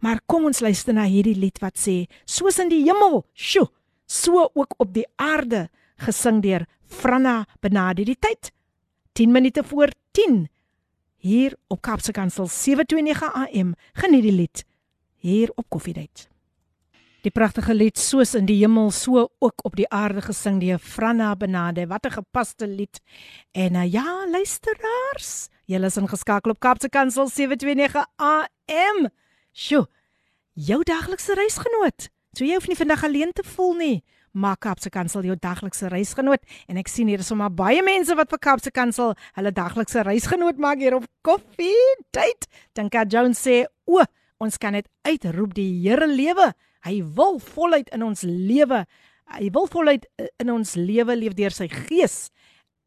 Maar kom ons luister na hierdie lied wat sê: Soos in die hemel, sjo, so ook op die aarde, gesing deur Franna Benadi die tyd 10 minute voor 10 hier op Kapse Kansel 729 AM geniet die lied hier op Koffiedייט. Die pragtige lied soos in die hemel so ook op die aarde gesing deur Franna Benade. Wat 'n gepaste lied. En uh, ja, luisteraars, julle is ingeskakel op Kapse Kansel 729 AM. Sjoe. Jou daglikse reisgenoot. So jy hoef nie vandag alleen te voel nie. Maak Kapse Kansel jou daglikse reisgenoot en ek sien hier is sommer baie mense wat vir Kapse Kansel hulle daglikse reisgenoot maak hier op koffie tyd. Dink aan Jones sê, "O, ons kan dit uitroep die Here lewe." Hy wil voluit in ons lewe. Hy wil voluit eh, in ons lewe leef deur sy gees.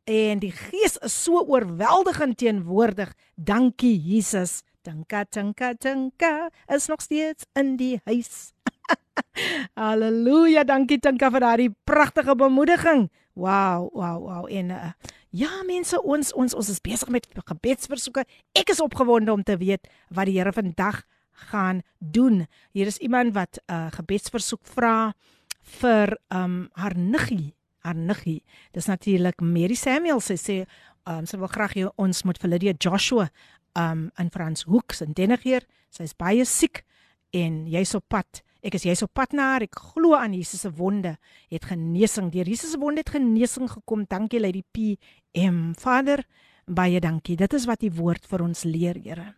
En die gees is so oorweldigend teenwoordig. Dankie Jesus. Danka tanka tanka is nog steeds in die huis. Halleluja, dankie Tanka vir daardie pragtige bemoediging. Wow, wow, wow. En uh, ja, mense, ons ons ons is besig met gebedsversoeke. Ek is opgewonde om te weet wat die Here vandag gaan doen. Hier is iemand wat 'n uh, gebedsversoek vra vir um haar niggie, haar niggie. Dis natuurlik Mary Samuel. Sy sê um sy wil graag hê ons moet vir Lydia Joshua um in Frans Hoek in Dennegeer. Sy's baie siek en jy's op pad. Ek is jy's op pad na haar. Ek glo aan Jesus se wonde het genesing. Deur Jesus se wonde het genesing gekom. Dankie Lady P. M. Vader, baie dankie. Dit is wat die woord vir ons leer, Here.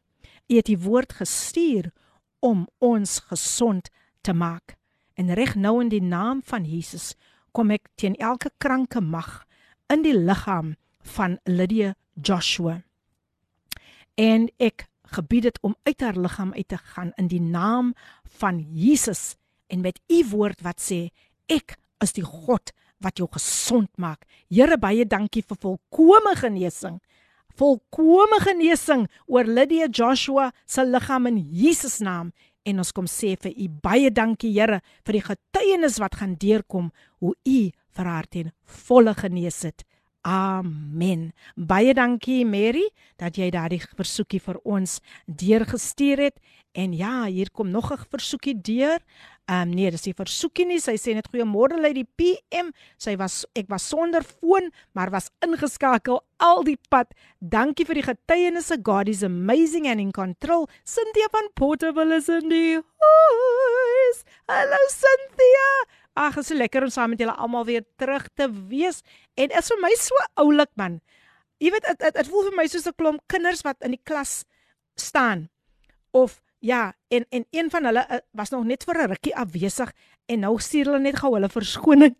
U het die woord gestuur om ons gesond te maak. En reg nou in die naam van Jesus kom ek teen elke kranke mag in die liggaam van Lydia Joshua. En ek gebied dit om uit haar liggaam uit te gaan in die naam van Jesus en met u woord wat sê ek is die God wat jou gesond maak. Here baie dankie vir volkomme genesing volkomme genesing oor Lydia Joshua se liggaam in Jesus naam en ons kom sê vir u baie dankie Here vir die getuienis wat gaan deurkom hoe u vir haar ten volle genees het. Amen. Baie dankie Mary dat jy daardie versoekie vir ons deurgestuur het. En ja, hier kom nog 'n versoekie deur. Ehm um, nee, dis nie versoekie nie. Sy sê net goeiemôre lei die PM. Sy was ek was sonder foon, maar was ingeskakel al die pad. Dankie vir die getuienisse. God is amazing and in control. Cynthia van Portable is in die huis. Hallo Cynthia. Ag, is so lekker om saam met julle almal weer terug te wees. En is vir my so oulik man. Jy weet dit dit voel vir my soos 'n klomp kinders wat in die klas staan. Of ja, en en een van hulle uh, was nog net vir 'n rukkie afwesig en nou stuur hulle net gou hulle verskoning.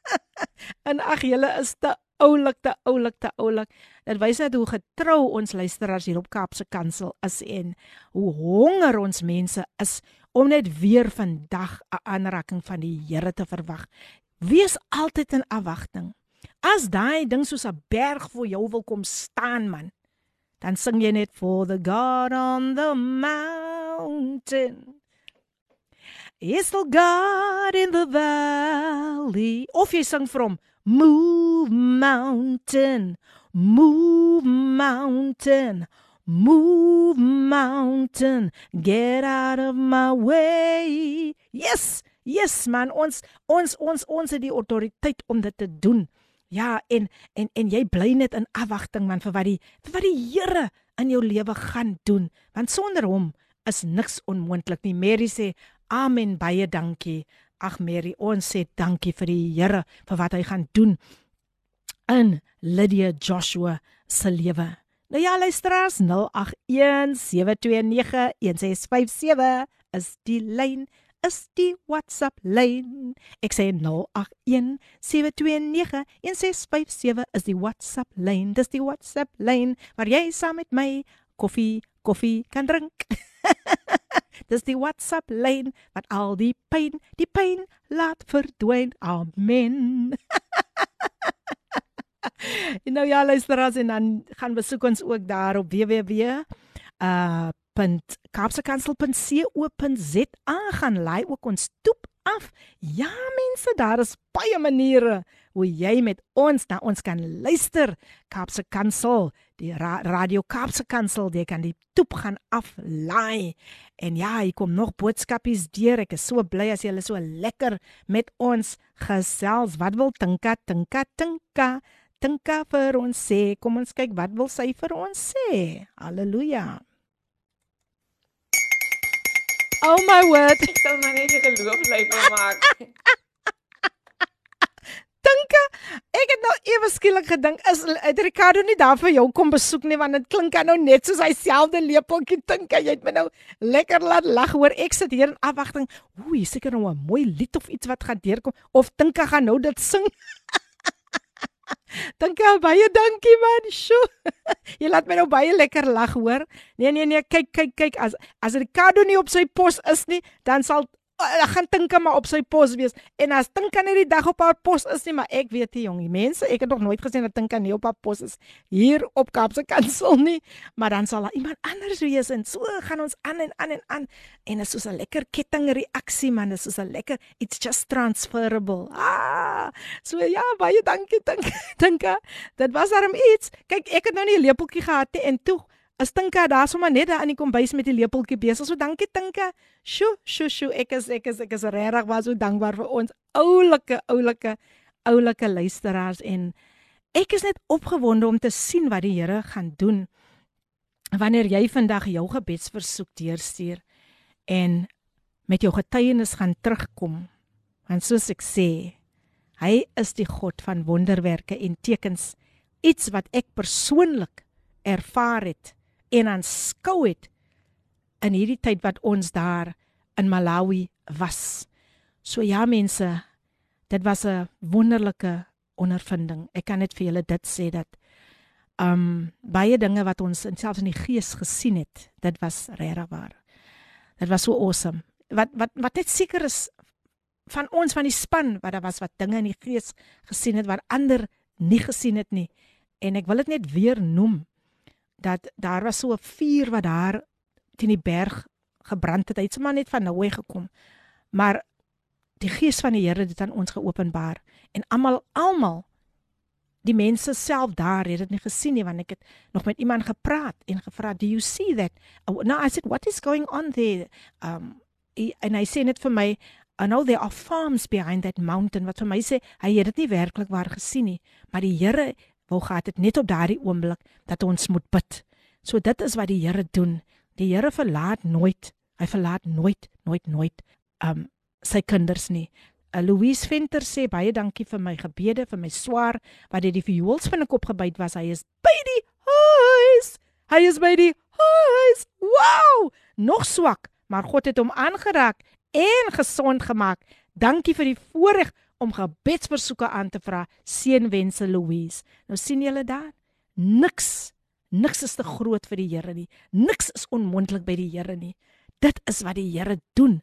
en ag, julle is te oulik, te oulik, te oulik. Dit wys net hoe getrou ons luisteraars hier op Kaapse Kansel is en hoe honger ons mense is om net weer vandag 'n aanraking van die Here te verwag. Wees altyd in afwagting. As daai ding soos 'n berg voor jou wil kom staan man, dan sing jy net for the God on the mountain. Is still God in the valley. Of jy sing from Move mountain, move mountain, move mountain, get out of my way. Yes, yes man, ons ons ons ons het die autoriteit om dit te doen. Ja, en en en jy bly net in afwagting man vir wat die vir wat die Here in jou lewe gaan doen, want sonder hom is niks onmoontlik nie. Mary sê amen baie dankie. Ag Mary, ons sê dankie vir die Here vir wat hy gaan doen in Lydia Joshua se lewe. Nou ja, luisteraars 0817291657 is die lyn is die WhatsApp lyn. Ek sê 0817291657 is die WhatsApp lyn. Dis die WhatsApp lyn waar jy saam met my koffie koffie kan drink. Dis die WhatsApp lyn wat al die pyn, die pyn laat verdwyn. Amen. en nou ja, luisteraars en dan gaan besoek ons ook daar op www uh .kapsekansel.co.za gaan laai ook ons toep af. Ja mense, daar is baie maniere hoe jy met ons na ons kan luister. Kaapse Kansel, die ra Radio Kaapse Kansel, jy kan die toep gaan aflaai. En ja, hier kom nog boodskapies deur. Ek is so bly as julle so lekker met ons gesels. Wat wil Tinka, Tinka, Tinka? Tinka vir ons sê. Kom ons kyk wat wil sy vir ons sê. Halleluja. Oh my word. Ek sal maar net geloof bly maak. Tinka, ek het nou ewe skielik gedink is het Ricardo nie daar vir jou kom besoek nie want dit klink nou net soos hy selfde lepeltjie Tinka. Jy het my nou lekker laat lag hoor. Ek sit hier in afwagting. Ooh, hier seker nou 'n mooi lied of iets wat gaan deurkom of Tinka gaan nou dit sing. Dankie baie dankie man. Sjoe. Jy laat my nou baie lekker lag hoor. Nee nee nee, kyk kyk kyk as as Ricardo nie op sy pos is nie, dan sal uh, gaan Tinka maar op sy pos wees. En as Tinka nie die dag op haar pos is nie, maar ek weet nie jongie, mense, ek het nog nooit gesien dat Tinka nie op haar pos is hier op Kaapse Kansel nie, maar dan sal daar iemand anders wees en so gaan ons aan en aan en aan. En dit is soos 'n lekker kettingreaksie man, dit is soos 'n lekker it's just transferable. Ah, so ja, baie dankie Tinka. Tinka, dit was darem iets. Kyk, ek het nou nie 'n lepeltjie gehad nie en toe As Tinka daar sommer net daar aan die kombuis met die lepeltjie besig. So dankie Tinka. Sjoe, sjoe, sjoe. Ek is ek is ek is regtig baie so dankbaar vir ons oulike oulike oulike luisteraars en ek is net opgewonde om te sien wat die Here gaan doen wanneer jy vandag jou gebedsversoek deurstuur en met jou getuienis gaan terugkom. Want soos ek sê, hy is die God van wonderwerke en tekens, iets wat ek persoonlik ervaar het en aanskou het in hierdie tyd wat ons daar in Malawi was. So ja mense, dit was 'n wonderlike ondervinding. Ek kan net vir julle dit sê dat um baie dinge wat ons selfs in die gees gesien het, dit was regtig waar. Dit was so awesome. Wat wat wat net seker is van ons van die span wat daar was wat dinge in die gees gesien het wat ander nie gesien het nie. En ek wil dit net weer noem dat daar was so 'n vuur wat daar teen die berg gebrand het. Hy het sommer net van nou gekom. Maar die gees van die Here het dit aan ons geopenbaar en almal almal die mense self daar het dit nie gesien nie want ek het nog met iemand gepraat en gevra do you see that oh, no i said what is going on there um en hy sê net vir my I know there are farms behind that mountain wat vir my sê hy het dit nie werklik waar gesien nie maar die Here wou gehad het net op daardie oomblik dat ons moet bid. So dit is wat die Here doen. Die Here verlaat nooit. Hy verlaat nooit, nooit, nooit um sy kinders nie. Uh, Louise Venter sê baie dankie vir my gebede vir my swaar wat het die viols van 'n kop gebyt was. Hy is by die huis. Hy is by die huis. Wow! Nog swak, maar God het hom aangeraak en gesond gemaak. Dankie vir die voorreg om gebedsversoeke aan te vra. Seënwense Louise. Nou sien julle daar? Niks. Niks is te groot vir die Here nie. Niks is onmoontlik by die Here nie. Dit is wat die Here doen.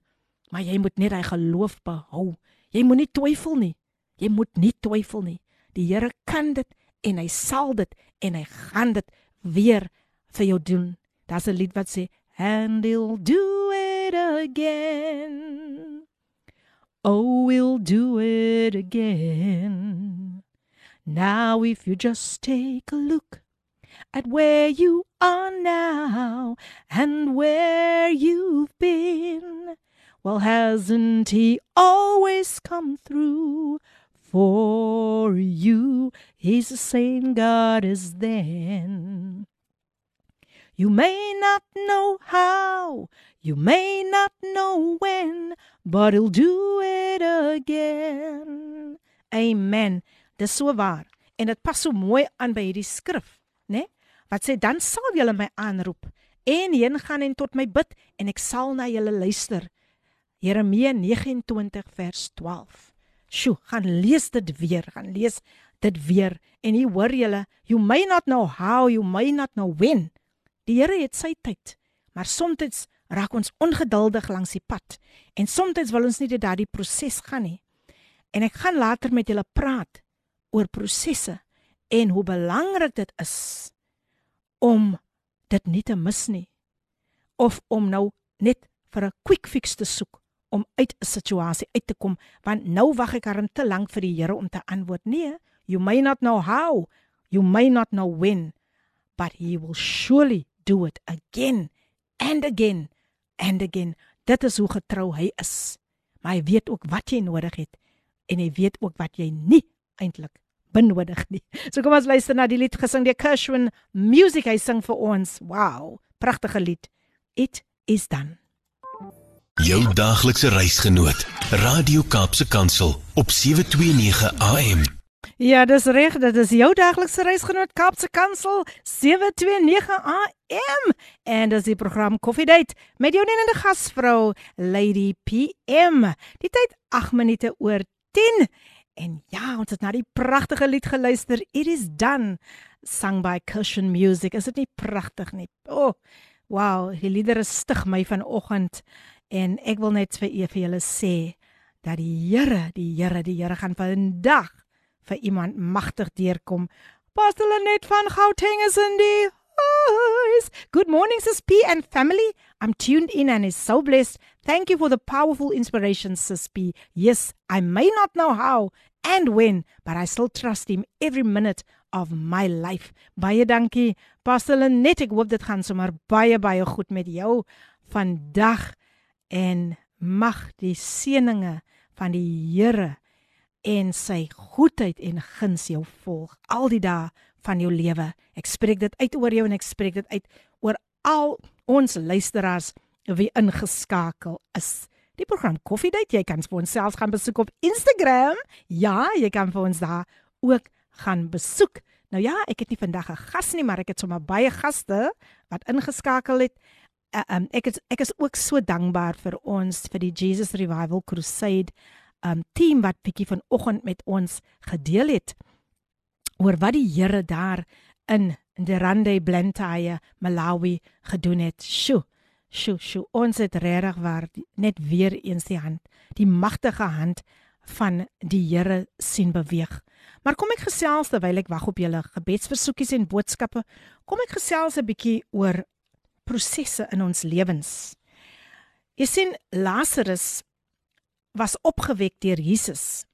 Maar jy moet net hy geloof behou. Jy moenie twyfel nie. Jy moet nie twyfel nie. Die Here kan dit en hy sal dit en hy gaan dit weer vir jou doen. Daar's 'n lied wat sê and he'll do it again. Oh, we'll do it again. Now, if you just take a look at where you are now and where you've been, well, hasn't He always come through for you? He's the same God as then. You may not know how, you may not know when, but he'll do it again. Amen. Dis so waar. En dit pas so mooi aan by hierdie skrif, né? Nee? Wat sê dan sal julle my aanroep en heen gaan en tot my bid en ek sal na julle luister. Jeremia 29 vers 12. Sjoe, gaan lees dit weer, gaan lees dit weer en hier hoor julle, you may not know how, you may not know when. Die Here het sy tyd, maar soms raak ons ongeduldig langs die pad en soms wil ons nie dit daardie proses gaan nie. En ek gaan later met julle praat oor prosesse en hoe belangrik dit is om dit nie te mis nie of om nou net vir 'n quick fix te soek om uit 'n situasie uit te kom want nou wag ek aan te lank vir die Here om te antwoord nee you may not know how you may not know when but he will surely do it again and again and again. Dit is hoe getrou hy is. Maar hy weet ook wat jy nodig het en hy weet ook wat jy nie eintlik benodig nie. So kom ons luister na die lied gesing deur Kershwin Music hy sing vir ons. Wow, pragtige lied. It is done. Jou daaglikse reisgenoot, Radio Kaapse Kansel op 729 AM. Ja, dis reg, dit is jou daglikse reisgenoot Kaapse Kansel 729 AM en dis die program Coffee Date met jou nenende gasvrou Lady PM. Die tyd 8 minute oor 10 en ja, ons het na die pragtige lied geluister. It is done sung by Cushion Music. Is dit nie pragtig nie? O, oh, wow, die liedere stig my vanoggend en ek wil net vir vir julle sê dat die Here, die Here, die Here gaan vandag vir iemand magtig deurkom. Pastor Lenet van Gauteng is in die. Good morning Sis P and family. I'm tuned in and is so blessed. Thank you for the powerful inspiration Sis P. Yes, I may not know how and when, but I still trust him every minute of my life. Baie dankie. Pastor Lenet, ek hoop dit gaan sommer baie baie goed met jou vandag en mag die seëninge van die Here en sy goedheid en guns jou volg al die dae van jou lewe. Ek spreek dit uit oor jou en ek spreek dit uit oor al ons luisteraars wie ingeskakel is. Die program Coffee Date, jy kan vir ons self gaan besoek op Instagram. Ja, jy kan vir ons daar ook gaan besoek. Nou ja, ek het nie vandag 'n gas nie, maar ek het sommer baie gaste wat ingeskakel het. Uh, um, ek is ek is ook so dankbaar vir ons vir die Jesus Revival Crusade um team wat bietjie vanoggend met ons gedeel het oor wat die Here daar in Nderande Blantyre Malawi gedoen het. Sjoe. Sjoe, sjoe. Ons het regtig waar net weer eens die hand, die magtige hand van die Here sien beweeg. Maar kom ek gesels terwyl ek wag op julle gebedsversoekies en boodskappe. Kom ek gesels 'n bietjie oor prosesse in ons lewens. Jy sien Lazarus was opgewek deur Jesus.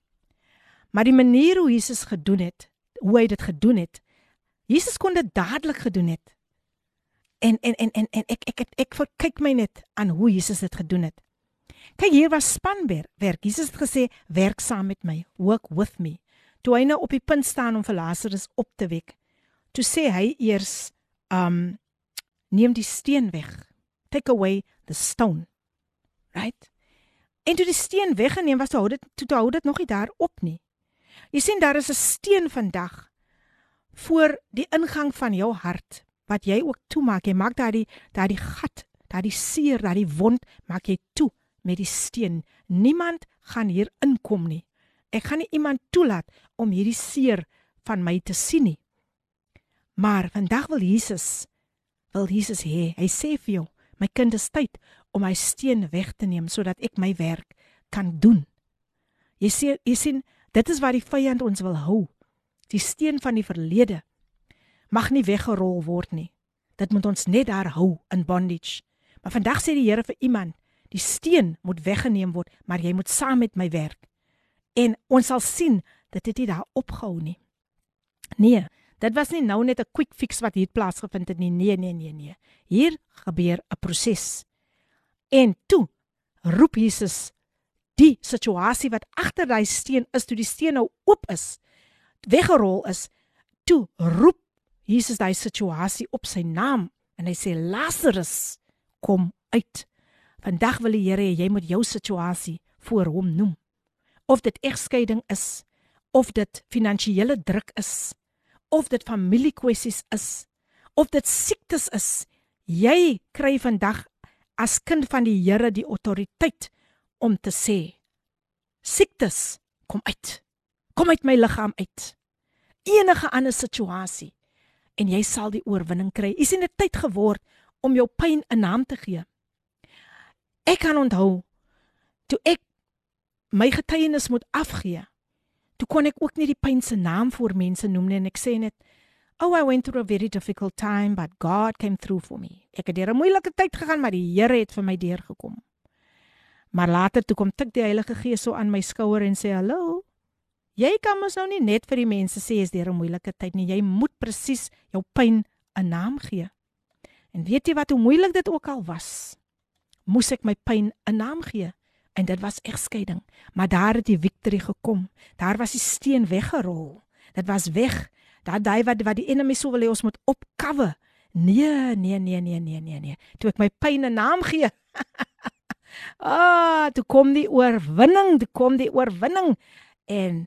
Maar die manier hoe Jesus gedoen het, hoe hy dit gedoen het, Jesus kon dit dadelik gedoen het. En en en en, en ek ek ek, ek, ek kyk my net aan hoe Jesus dit gedoen het. Kyk hier was spanwerk. Jesus het gesê werk saam met my, work with me. Toe hy nou op die punt staan om vir Lazarus op te wek, toe sê hy eers um neem die steen weg. Take away the stone. Right? En toe die steen weggeneem was, hou dit toe hou dit nog nie daar op nie. Jy sien daar is 'n steen vandag voor die ingang van jou hart wat jy ook toemaak. Jy maak daai daai gat, daai seer, daai wond maak jy toe met die steen. Niemand gaan hier inkom nie. Ek gaan nie iemand toelaat om hierdie seer van my te sien nie. Maar vandag wil Jesus wil Jesus hê. Hy sê vir jou, my kind is tyd om my steen weg te neem sodat ek my werk kan doen. Jy sien, jy sien, dit is wat die vyand ons wil hou. Die steen van die verlede mag nie weggerol word nie. Dit moet ons net daar hou in bondage. Maar vandag sê die Here vir iemand, Die steen moet weggeneem word, maar jy moet saam met my werk. En ons sal sien dat dit nie daar opgehou nie. Nee, dit was nie nou net 'n quick fix wat hier plaasgevind het nie. Nee, nee, nee, nee. Hier gebeur 'n proses. En toe roep Jesus die situasie wat agter daai steen is, toe die steen nou oop is, weggerol is, toe roep Jesus daai situasie op sy naam en hy sê Lazarus kom uit. Vandag wil die Here hê jy moet jou situasie voor hom noem. Of dit egskeiding is, of dit finansiële druk is, of dit familiekwessies is, of dit siektes is, jy kry vandag as kind van die Here die autoriteit om te sê siektes kom uit. Kom uit my liggaam uit. Enige ander situasie en jy sal die oorwinning kry. Is dit tyd geword om jou pyn 'n naam te gee? Ek kan onthou toe ek my getuienis moet afgee. Toe kon ek ook nie die pyn se naam vir mense noem nie en ek sê net Oh I went through a very difficult time but God came through for me. Ek het deur 'n moeilike tyd gegaan maar die Here het vir my deurgekom. Maar later toe kom tik die Heilige Gees so aan my skouer en sê hallo. Jy kan mos nou nie net vir die mense sê jy's deur 'n moeilike tyd nie. Jy moet presies jou pyn 'n naam gee. En weet jy wat hoe moeilik dit ook al was? moes ek my pyn 'n naam gee en dit was egskeiding maar daar het die victory gekom daar was die steen weggerol dit was weg daai daai wat wat die enemy sou wil hê ons moet opkawe nee nee nee nee nee nee nee toe ek my pyn 'n naam gee ah toe kom die oorwinning toe kom die oorwinning en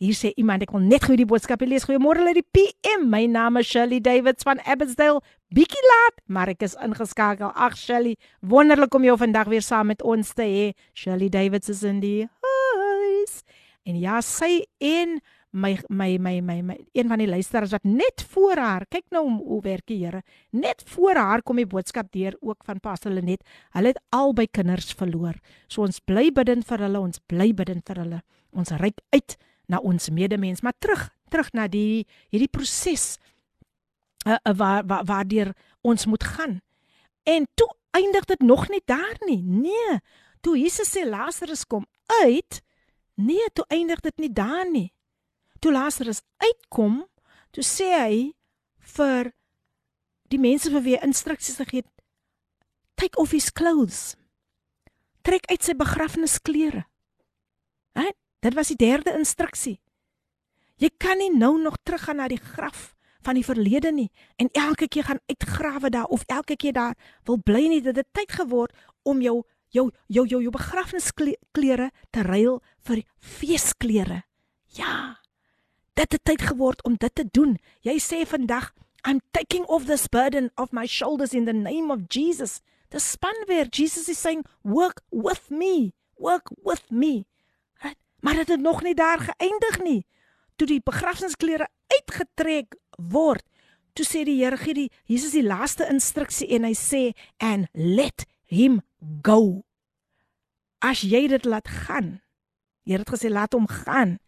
Hier sê iemand ek wil net gou die boodskap lees. Goeiemôre uit die PM. My naam is Shirley Davids van Abbotsdale. Bietjie laat, maar ek is ingeskakel. Ag Shirley, wonderlik om jou vandag weer saam met ons te hê. Shirley Davids is in die huis. En ja, sy en my my my my, my een van die luisteraars wat net voor haar, kyk nou hoe, hoe werk die Here. Net voor haar kom die boodskap deur ook van Pastor Lenet. Hulle het albei kinders verloor. So ons bly bidend vir hulle, ons bly bidend vir hulle. Ons reik uit na ons medemens, maar terug, terug na die hierdie proses uh, uh, waar waar waardeur ons moet gaan. En toe eindig dit nog nie daar nie. Nee, toe Jesus sê Lazarus kom uit, nee, toe eindig dit nie daar nie. Toe Lazarus uitkom, toe sê hy vir die mense vir wie instruksies gegee het, take off his clothes. Trek uit sy begrafnisklere. Hè? Dit was die derde instruksie. Jy kan nie nou nog teruggaan na die graf van die verlede nie en elke keer gaan uitgrawe daar of elke keer daar wil bly nie dit tyd geword om jou jou jou jou, jou begrafnisklere te ruil vir feesklere. Ja. Dit het tyd geword om dit te doen. Jy sê vandag I'm taking off this burden of my shoulders in the name of Jesus. The span weer Jesus is saying work with me. Work with me. Maar dit het nog nie daar geëindig nie. Toe die begrafnisklere uitgetrek word, toe sê die Here gee die Jesus die laaste instruksie en hy sê and let him go. As jy dit laat gaan. Die Here het gesê laat hom gaan.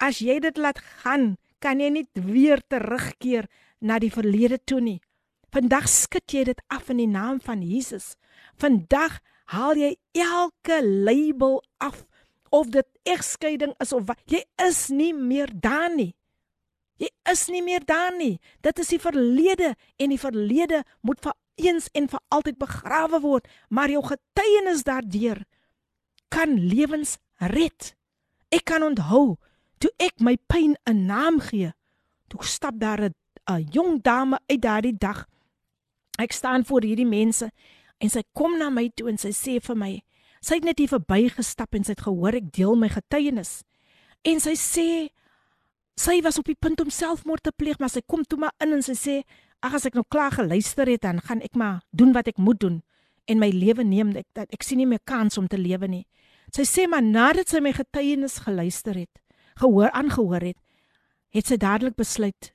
As jy dit laat gaan, kan jy nie weer terugkeer na die verlede toe nie. Vandag skud jy dit af in die naam van Jesus. Vandag haal jy elke label af of dit egskeiding is of wat, jy is nie meer daar nie. Jy is nie meer daar nie. Dit is die verlede en die verlede moet vir eens en vir altyd begrawe word, maar jou getuienis daardeur kan lewens red. Ek kan onthou toe ek my pyn 'n naam gee. Toe stap daar 'n jong dame uit daardie dag. Ek staan voor hierdie mense en sy kom na my toe en sy sê vir my: Sy het net hier verbygestap en sy het gehoor ek deel my getuienis. En sy sê sy was op die punt om selfmoord te pleeg, maar sy kom toe maar in en sy sê ag as ek nou klaar geluister het dan gaan ek maar doen wat ek moet doen en my lewe neem ek dat ek sien nie meer kans om te lewe nie. Sy sê maar nadat sy my getuienis geluister het, gehoor aangehoor het, het sy dadelik besluit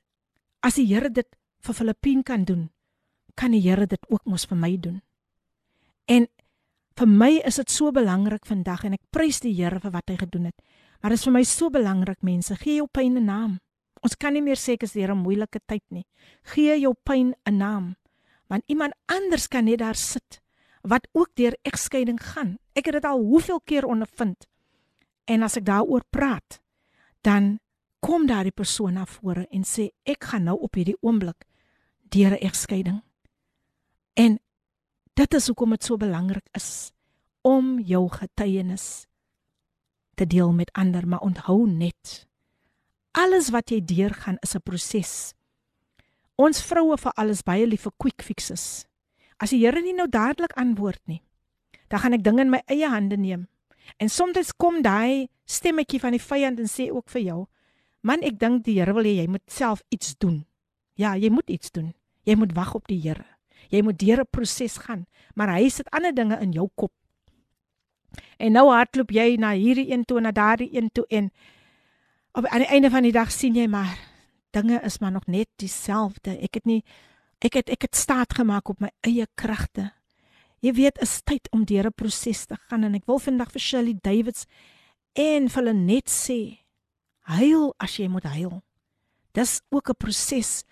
as die Here dit vir Filippien kan doen, kan die Here dit ook mos vir my doen. En Vir my is dit so belangrik vandag en ek prys die Here vir wat hy gedoen het. Maar dit is vir my so belangrik mense, gee jou pyn 'n naam. Ons kan nie meer sê ek is deur 'n moeilike tyd nie. Gee jou pyn 'n naam. Want iemand anders kan net daar sit wat ook deur egskeiding gaan. Ek het dit al hoeveel keer ondervind. En as ek daaroor praat, dan kom daardie persoon na vore en sê ek gaan nou op hierdie oomblik deur 'n egskeiding. En dit is hoekom dit so belangrik is om jou getuienis te deel met ander, maar onthou net alles wat jy deurgaan is 'n proses. Ons vroue vir alles baie lief vir quick fixes. As die Here nie nou dadelik antwoord nie, dan gaan ek dinge in my eie hande neem. En soms kom daai stemmetjie van die vyand en sê ook vir jou, man, ek dink die Here wil hê jy moet self iets doen. Ja, jy moet iets doen. Jy moet wag op die Here. Jy moet deur 'n proses gaan, maar hy sit ander dinge in jou kop. En nou hardloop jy na hierdie een toe en na daardie een toe en op aan die einde van die dag sien jy maar dinge is maar nog net dieselfde. Ek het nie ek het ek het staat gemaak op my eie kragte. Jy weet, is tyd om deur 'n proses te gaan en ek wil vandag vir Shirley Davids en vir hulle net sê, huil as jy moet huil. Dis ook 'n proses.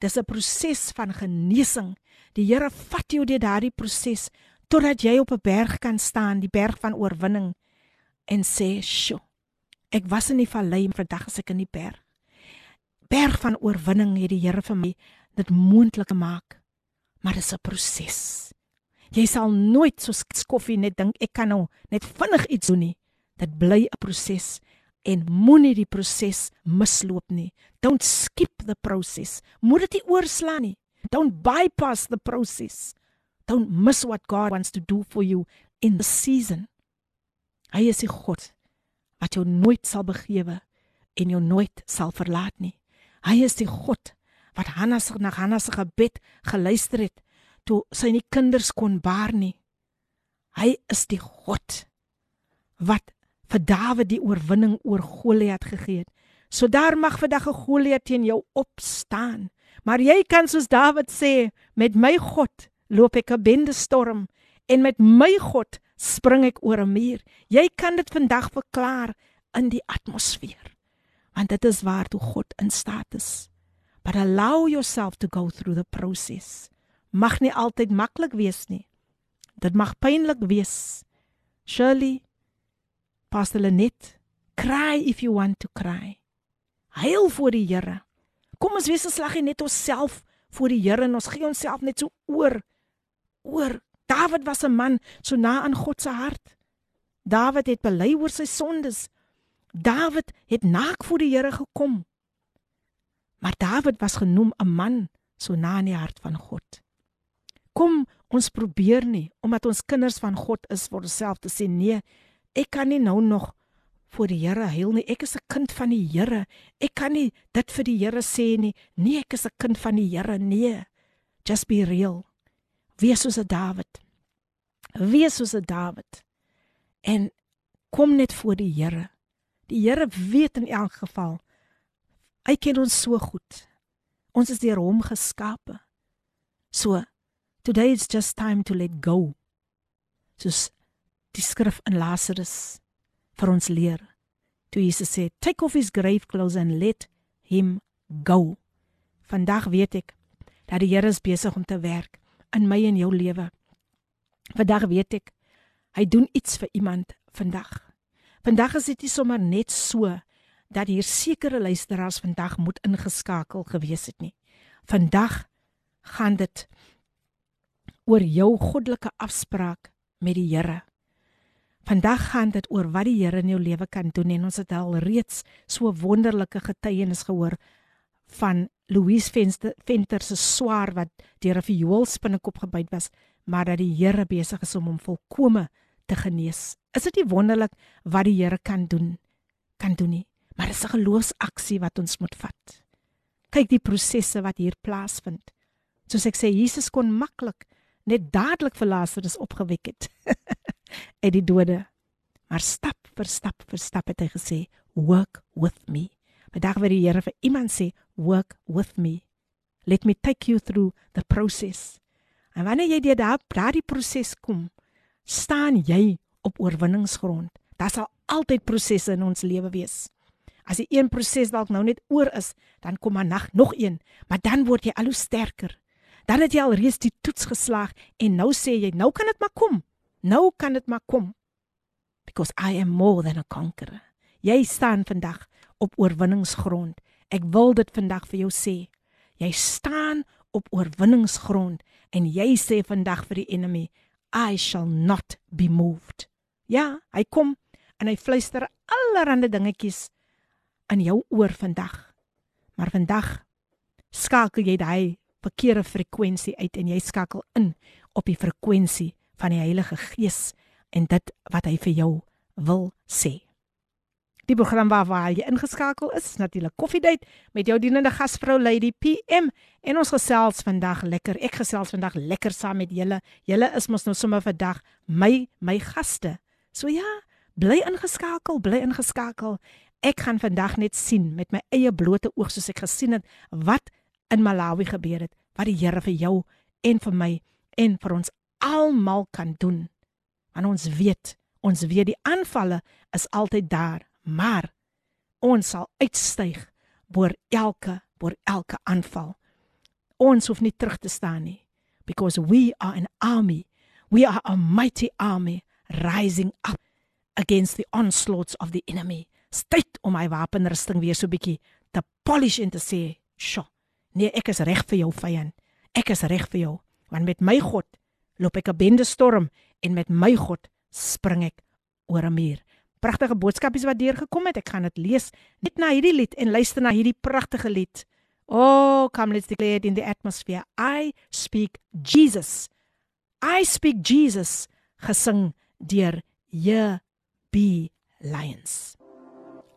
Dis 'n proses van genesing. Die Here vat jou deur daardie proses totdat jy op 'n berg kan staan, die berg van oorwinning en sê, "Sjoe, ek was in die vallei, vandag is ek in die berg." Berg van oorwinning het die Here vir my dit moontlik gemaak. Maar dit is 'n proses. Jy sal nooit soos koffie net dink ek kan nou net vinnig iets doen nie. Dit bly 'n proses en moenie die proses misloop nie. Don't skip the process. Moet dit nie oorslaan nie. Don't bypass the process. Don't miss what God wants to do for you in the season. Hy is die God wat jou nooit sal begewe en jou nooit sal verlaat nie. Hy is die God wat Hanna se na Hanna se gebed geluister het toe sy nie kinders kon baar nie. Hy is die God wat vir Dawid die oorwinning oor Goliat gegee het. So daar mag vandag 'n Goliat teen jou opstaan. Maar jy kan soos Dawid sê, met my God loop ek 'n bende storm en met my God spring ek oor 'n muur. Jy kan dit vandag verklaar in die atmosfeer. Want dit is waar toe God in staat is. But allow yourself to go through the process. Mag nie altyd maklik wees nie. Dit mag pynlik wees. Shirley Pastor Lenet, cry if you want to cry. Huil voor die Here. Kom ons wees geslag net onsself voor die Here en ons gee onsself net so oor oor. Dawid was 'n man so na aan God se hart. Dawid het bely oor sy sondes. Dawid het naak voor die Here gekom. Maar Dawid was genoem 'n man so na aan die hart van God. Kom ons probeer nie omdat ons kinders van God is vir onsself te sê nee, ek kan nie nou nog voor die Here huil nie. Ek is 'n kind van die Here. Ek kan nie dit vir die Here sê nie. Nee, ek is 'n kind van die Here. Nee. Just be real. Wees soos 'n Dawid. Wees soos 'n Dawid. En kom net voor die Here. Die Here weet in elk geval. Hy ken ons so goed. Ons is deur hom geskape. So today it's just time to let go. Soos die skrif in Lazarus vir ons leer. Toe Jesus sê, "Take off his grave clothes and let him go." Vandag weet ek dat die Here is besig om te werk in my en jou lewe. Vandag weet ek hy doen iets vir iemand vandag. Vandag is dit nie sommer net so dat hier sekere luisteraars vandag moet ingeskakel gewees het nie. Vandag gaan dit oor jou goddelike afspraak met die Here. Vandag gaan dit oor wat die Here in jou lewe kan doen en ons het al reeds so wonderlike getuienis gehoor van Louise Venster Venter se swaar wat deur 'n vioolspinnekop gebyt was, maar dat die Here besig is om hom volkome te genees. Is dit nie wonderlik wat die Here kan doen? Kan doen nie, maar dit is 'n geloofsaksie wat ons moet vat. Kyk die prosesse wat hier plaasvind. Soos ek sê, Jesus kon maklik net dadelik vir Lazarus opgewek het uit die dode. Maar stap vir stap vir stap het hy gesê, "Work with me." Vandag wil die Here vir iemand sê, "Work with me. Let me take you through the process." En wanneer jy deur daardie proses kom, staan jy op oorwinningsgrond. Daar sal altyd prosesse in ons lewe wees. As die een proses dalk nou net oor is, dan kom maar nog nog een, maar dan word jy al hoe sterker. Dan het jy al reeds die toets geslaag en nou sê jy, nou kan dit maar kom. Nou kan dit maar kom. Because I am more than a conqueror. Jy staan vandag op oorwinningsgrond. Ek wil dit vandag vir jou sê. Jy staan op oorwinningsgrond en jy sê vandag vir die enemy, I shall not be moved. Ja, hy kom en hy fluister allerlei dingetjies in jou oor vandag. Maar vandag skakel jy daai verkeerde frekwensie uit en jy skakel in op die frekwensie van die Heilige Gees en dit wat hy vir jou wil sê. Die program waar, waar jy ingeskakel is, natuurlik Koffiedייט met jou dienende gasvrou Lady PM en ons gesels vandag lekker. Ek gesels vandag lekker saam met julle. Julle is mos nou sommer vandag my my gaste. So ja, bly ingeskakel, bly ingeskakel. Ek gaan vandag net sien met my eie blote oog soos ek gesien het wat in Malawi gebeur het, wat die Here vir jou en vir my en vir ons almal kan doen. Want ons weet, ons weet die aanvalle is altyd daar, maar ons sal uitstyg bo elke bo elke aanval. Ons hoef nie terug te staan nie because we are an army. We are a mighty army rising up against the onslaughts of the enemy. Styd om my wapenrusting weer so bietjie te polish en te sê, "Sjoe, nee, ek is reg vir jou vyand. Ek is reg vir jou, want met my God loop ek 'n bende storm en met my God spring ek oor 'n muur." pragtige boodskapies wat deurgekom het. Ek gaan dit lees net na hierdie lied en luister na hierdie pragtige lied. Oh, come let's declare it in the atmosphere. I speak Jesus. I speak Jesus gesing deur J B Lions.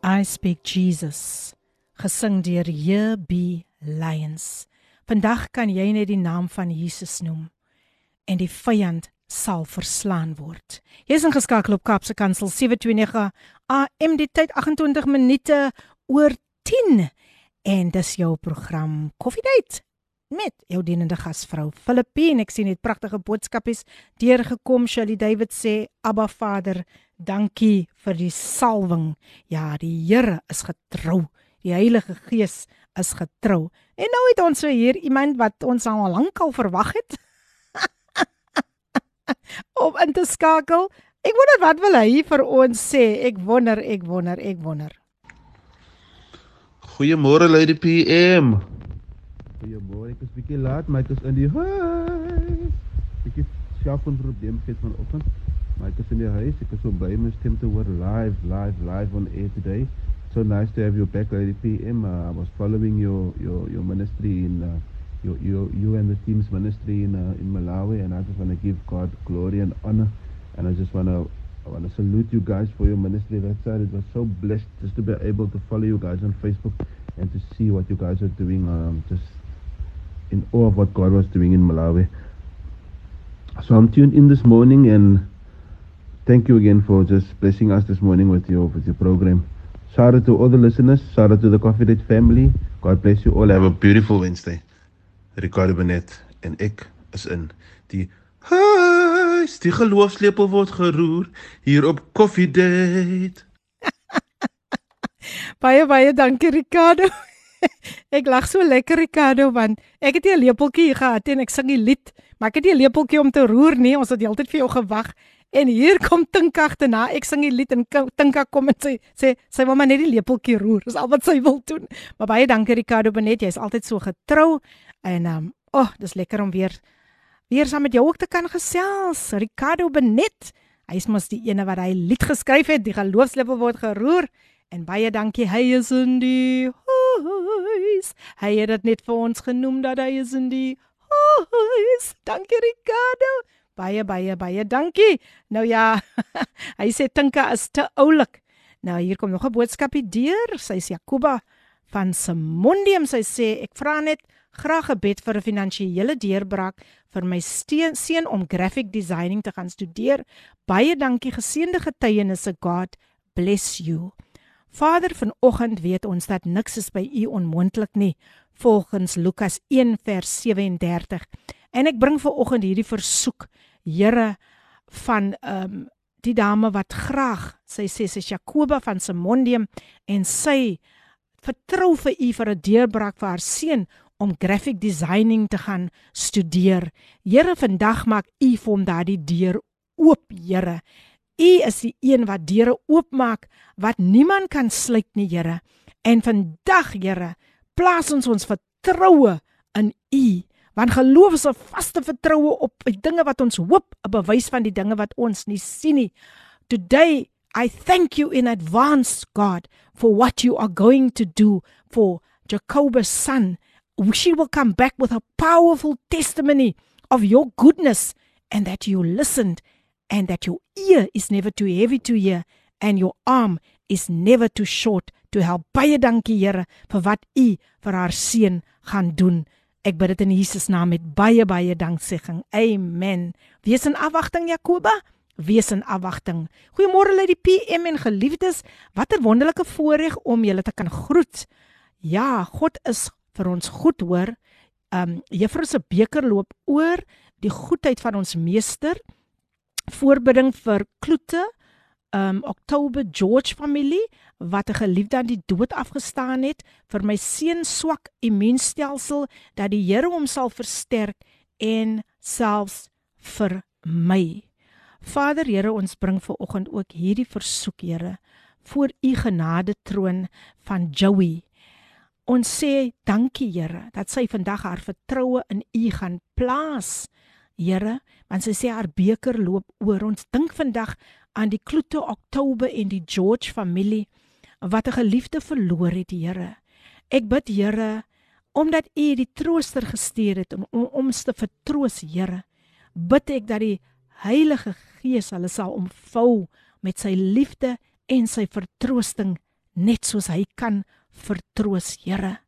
I speak Jesus gesing deur J B Lions. Vandag kan jy net die naam van Jesus noem en die vyand sal verslaan word. Jy is ingeskakel op Kapse Kansel 729 AM die tyd 28 minute oor 10 en dis jou program Koffiedייט met jou dienende gasvrou Filippine. Ek sien net pragtige boodskapies deurgekom. Shirley David sê Abba Vader, dankie vir die salwing. Ja, die Here is getrou. Die Heilige Gees is getrou. En nou het ons so hier iemand wat ons al lankal verwag het. om in te skakel. Ek wonder wat wil hy vir ons sê? Ek wonder, ek wonder, ek wonder. Goeiemôre Lady PM. Goeiemôre, ek is bietjie laat, maar ek is in die huis. Ek het selfoon probleem gehad vanoggend, maar ek is in die huis. Ek is so bly om stem te hoor live, live, live on air today. So nice to have you back Lady PM. Uh, I was following your your your ministry in uh, you, you, you and the team's ministry in, uh, in Malawi, and I just want to give God glory and honor. And I just want to I want to salute you guys for your ministry. That side, it was so blessed just to be able to follow you guys on Facebook and to see what you guys are doing. Um, just in awe of what God was doing in Malawi. So I'm tuned in this morning, and thank you again for just blessing us this morning with your with your program. Shout out to all the listeners. Shout out to the Coffee Date family. God bless you all. Have a beautiful Wednesday. Ricardo Benet en ek is in die huis. Die geloofslepel word geroer hier op Coffee Date. baie baie dankie Ricardo. ek lag so lekker Ricardo want ek het 'n lepeltjie gehad en ek sing die lied, maar ek het nie 'n lepeltjie om te roer nie. Ons het heeltyd vir jou gewag. En hier kom Tinka agterna. Ek sing die lied en Tinka kom en sê sê sy wil maar net die lepeltjie roer. Dis al wat sy wil doen. Maar baie dankie Ricardo Benet. Jy's altyd so getrou En ehm um, oh, dis lekker om weer weer saam met jou ook te kan gesels. Ricardo Benet. Hy is mos die ene wat hy lied geskryf het, die geloofslippe word geroer. En baie dankie. Hy is in die huis. Hy het dit net vir ons genoem dat hy is in die huis. Dankie Ricardo. Baie baie baie dankie. Nou ja, hy sê Tinka is te oulik. Nou hier kom nog 'n boodskapie deur. Sy's Jakoba van Simondium. Sy sê ek vra net graag 'n bed vir 'n finansiële deurbraak vir my seun om graphic designing te gaan studeer. Baie dankie geseënde getuienisse God bless you. Vader vanoggend weet ons dat niks is by u onmoontlik nie volgens Lukas 1 vers 37. En ek bring vanoggend hierdie versoek Here van ehm um, die dame wat graag sy sê sy Jakoba van Simondium en sy vertrou vir u vir 'n deurbraak vir haar seun om graphic designing te gaan studeer. Here, vandag maak U vir hom daardie deur oop, Here. U is die een wat deure oopmaak wat niemand kan sluit nie, Here. En vandag, Here, plaas ons ons vertroue in U. Want geloof is 'n vaste vertroue op die dinge wat ons hoop, 'n bewys van die dinge wat ons nie sien nie. Today I thank you in advance, God, for what you are going to do for Jacob's son. She will come back with a powerful testimony of your goodness and that you listened and that your ear is never too heavy to hear and your arm is never too short to help. Baie dankie Here vir wat U vir haar seun gaan doen. Ek bid dit in Jesus naam met baie baie danksegging. Amen. Wees in afwagting Jakoba. Wees in afwagting. Goeiemôre lê die PM en geliefdes. Watter wonderlike voorreg om julle te kan groet. Ja, God is vir ons goed hoor. Um Juffrou se beker loop oor die goedheid van ons meester. Voorbidding vir Kloete um Oktober George familie wat 'n geliefde aan die dood afgestaan het vir my seun swak immuunstelsel dat die Here hom sal versterk en selfs vir my. Vader Here, ons bring ver oggend ook hierdie versoek Here voor u genade troon van Joey. Ons sê dankie Here dat sy vandag haar vertroue in u gaan plaas. Here, want sy sê haar beker loop oor. Ons dink vandag aan die Kloete Oktober en die George familie wat 'n geliefde verloor het, Here. Ek bid, Here, omdat U die trooster gestuur het om, om ons te vertroos, Here, bid ek dat die Heilige Gees hulle sal omvou met sy liefde en sy vertroosting net soos hy kan vertroos, Here.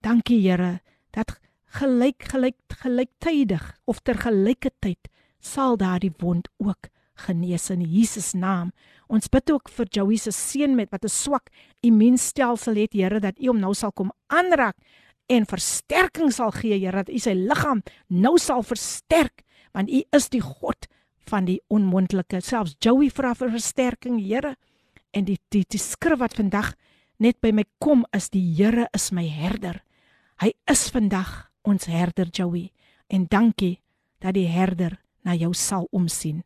Dankie, Here, dat gelyk gelyk gelyktydig of ter gelyke tyd sal daardie wond ook genees in Jesus naam. Ons bid ook vir Joey se seun met wat 'n swak immuunstelsel het, Here, dat U hom nou sal kom aanraak en versterking sal gee, Here, dat U sy liggaam nou sal versterk, want U is die God van die onmoontlike. Selfs Joey vra vir versterking, Here. En die die, die skrif wat vandag net by my kom is die Here is my herder. Hy is vandag ons herder Joey en dankie dat die herder na jou sal omsien.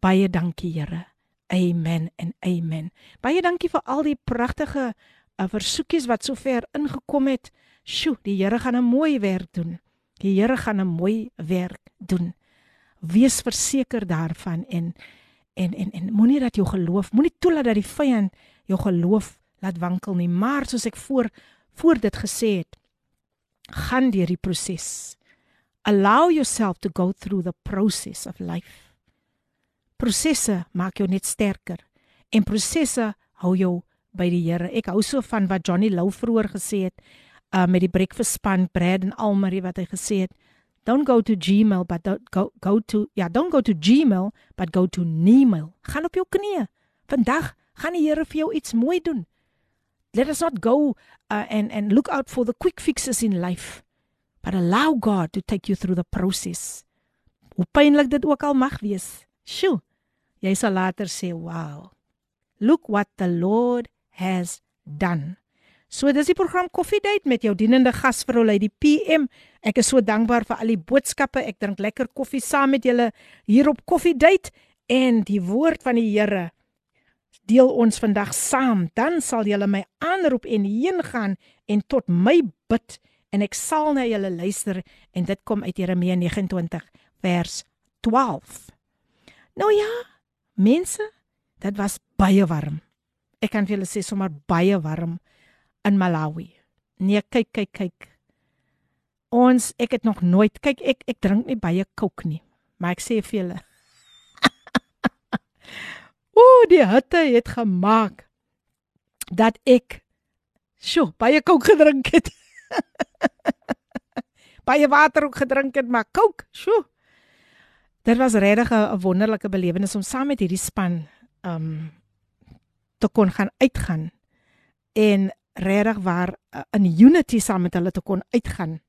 Baie dankie Here. Amen en amen. Baie dankie vir al die pragtige uh, versoekies wat sover ingekom het. Sjoe, die Here gaan 'n mooi werk doen. Die Here gaan 'n mooi werk doen. Wees verseker daarvan en en en en moenie dat jou geloof, moenie toelaat dat die vyand jou geloof laat wankel nie. Maar soos ek voor voor dit gesê het, gaan deur die proses. Allow yourself to go through the process of life. Prosesse maak jou net sterker en prosesse hou jou by die Here. Ek hou so van wat Johnny Lou vroeër gesê het uh, met die breakfast span Brad en Almarie wat hy gesê het don't go to gmail but go go to ja yeah, don't go to gmail but go to nemail. Gaan op jou knieë. Vandag gaan die Here vir jou iets mooi doen. Let us not go uh, and and look out for the quick fixes in life but allow God to take you through the process. Hoe pynlik dit ook al mag wees. Sjoe jy sal later sê, "Wow. Look what the Lord has done." So dis die program Coffee Date met jou dienende gasvrou Lady PM. Ek is so dankbaar vir al die boodskappe. Ek drink lekker koffie saam met julle hier op Coffee Date en die woord van die Here deel ons vandag saam. Dan sal julle my aanroep en heen gaan en tot my bid en ek sal na julle luister en dit kom uit Jeremia 29 vers 12. Nou ja, Mense, dit was baie warm. Ek kan vir julle sê sommer baie warm in Malawi. Nee, kyk, kyk, kyk. Ons, ek het nog nooit kyk ek ek drink nie baie kook nie, maar ek sê vir julle. Ooh, die hitte het gemaak dat ek sjo, baie kook gedrink het. baie water ook gedrink het, maar kook, sjo. Dit was regtig 'n wonderlike belewenis om saam met hierdie span um te kon gaan uitgaan en regtig waar uh, in unity saam met hulle te kon uitgaan.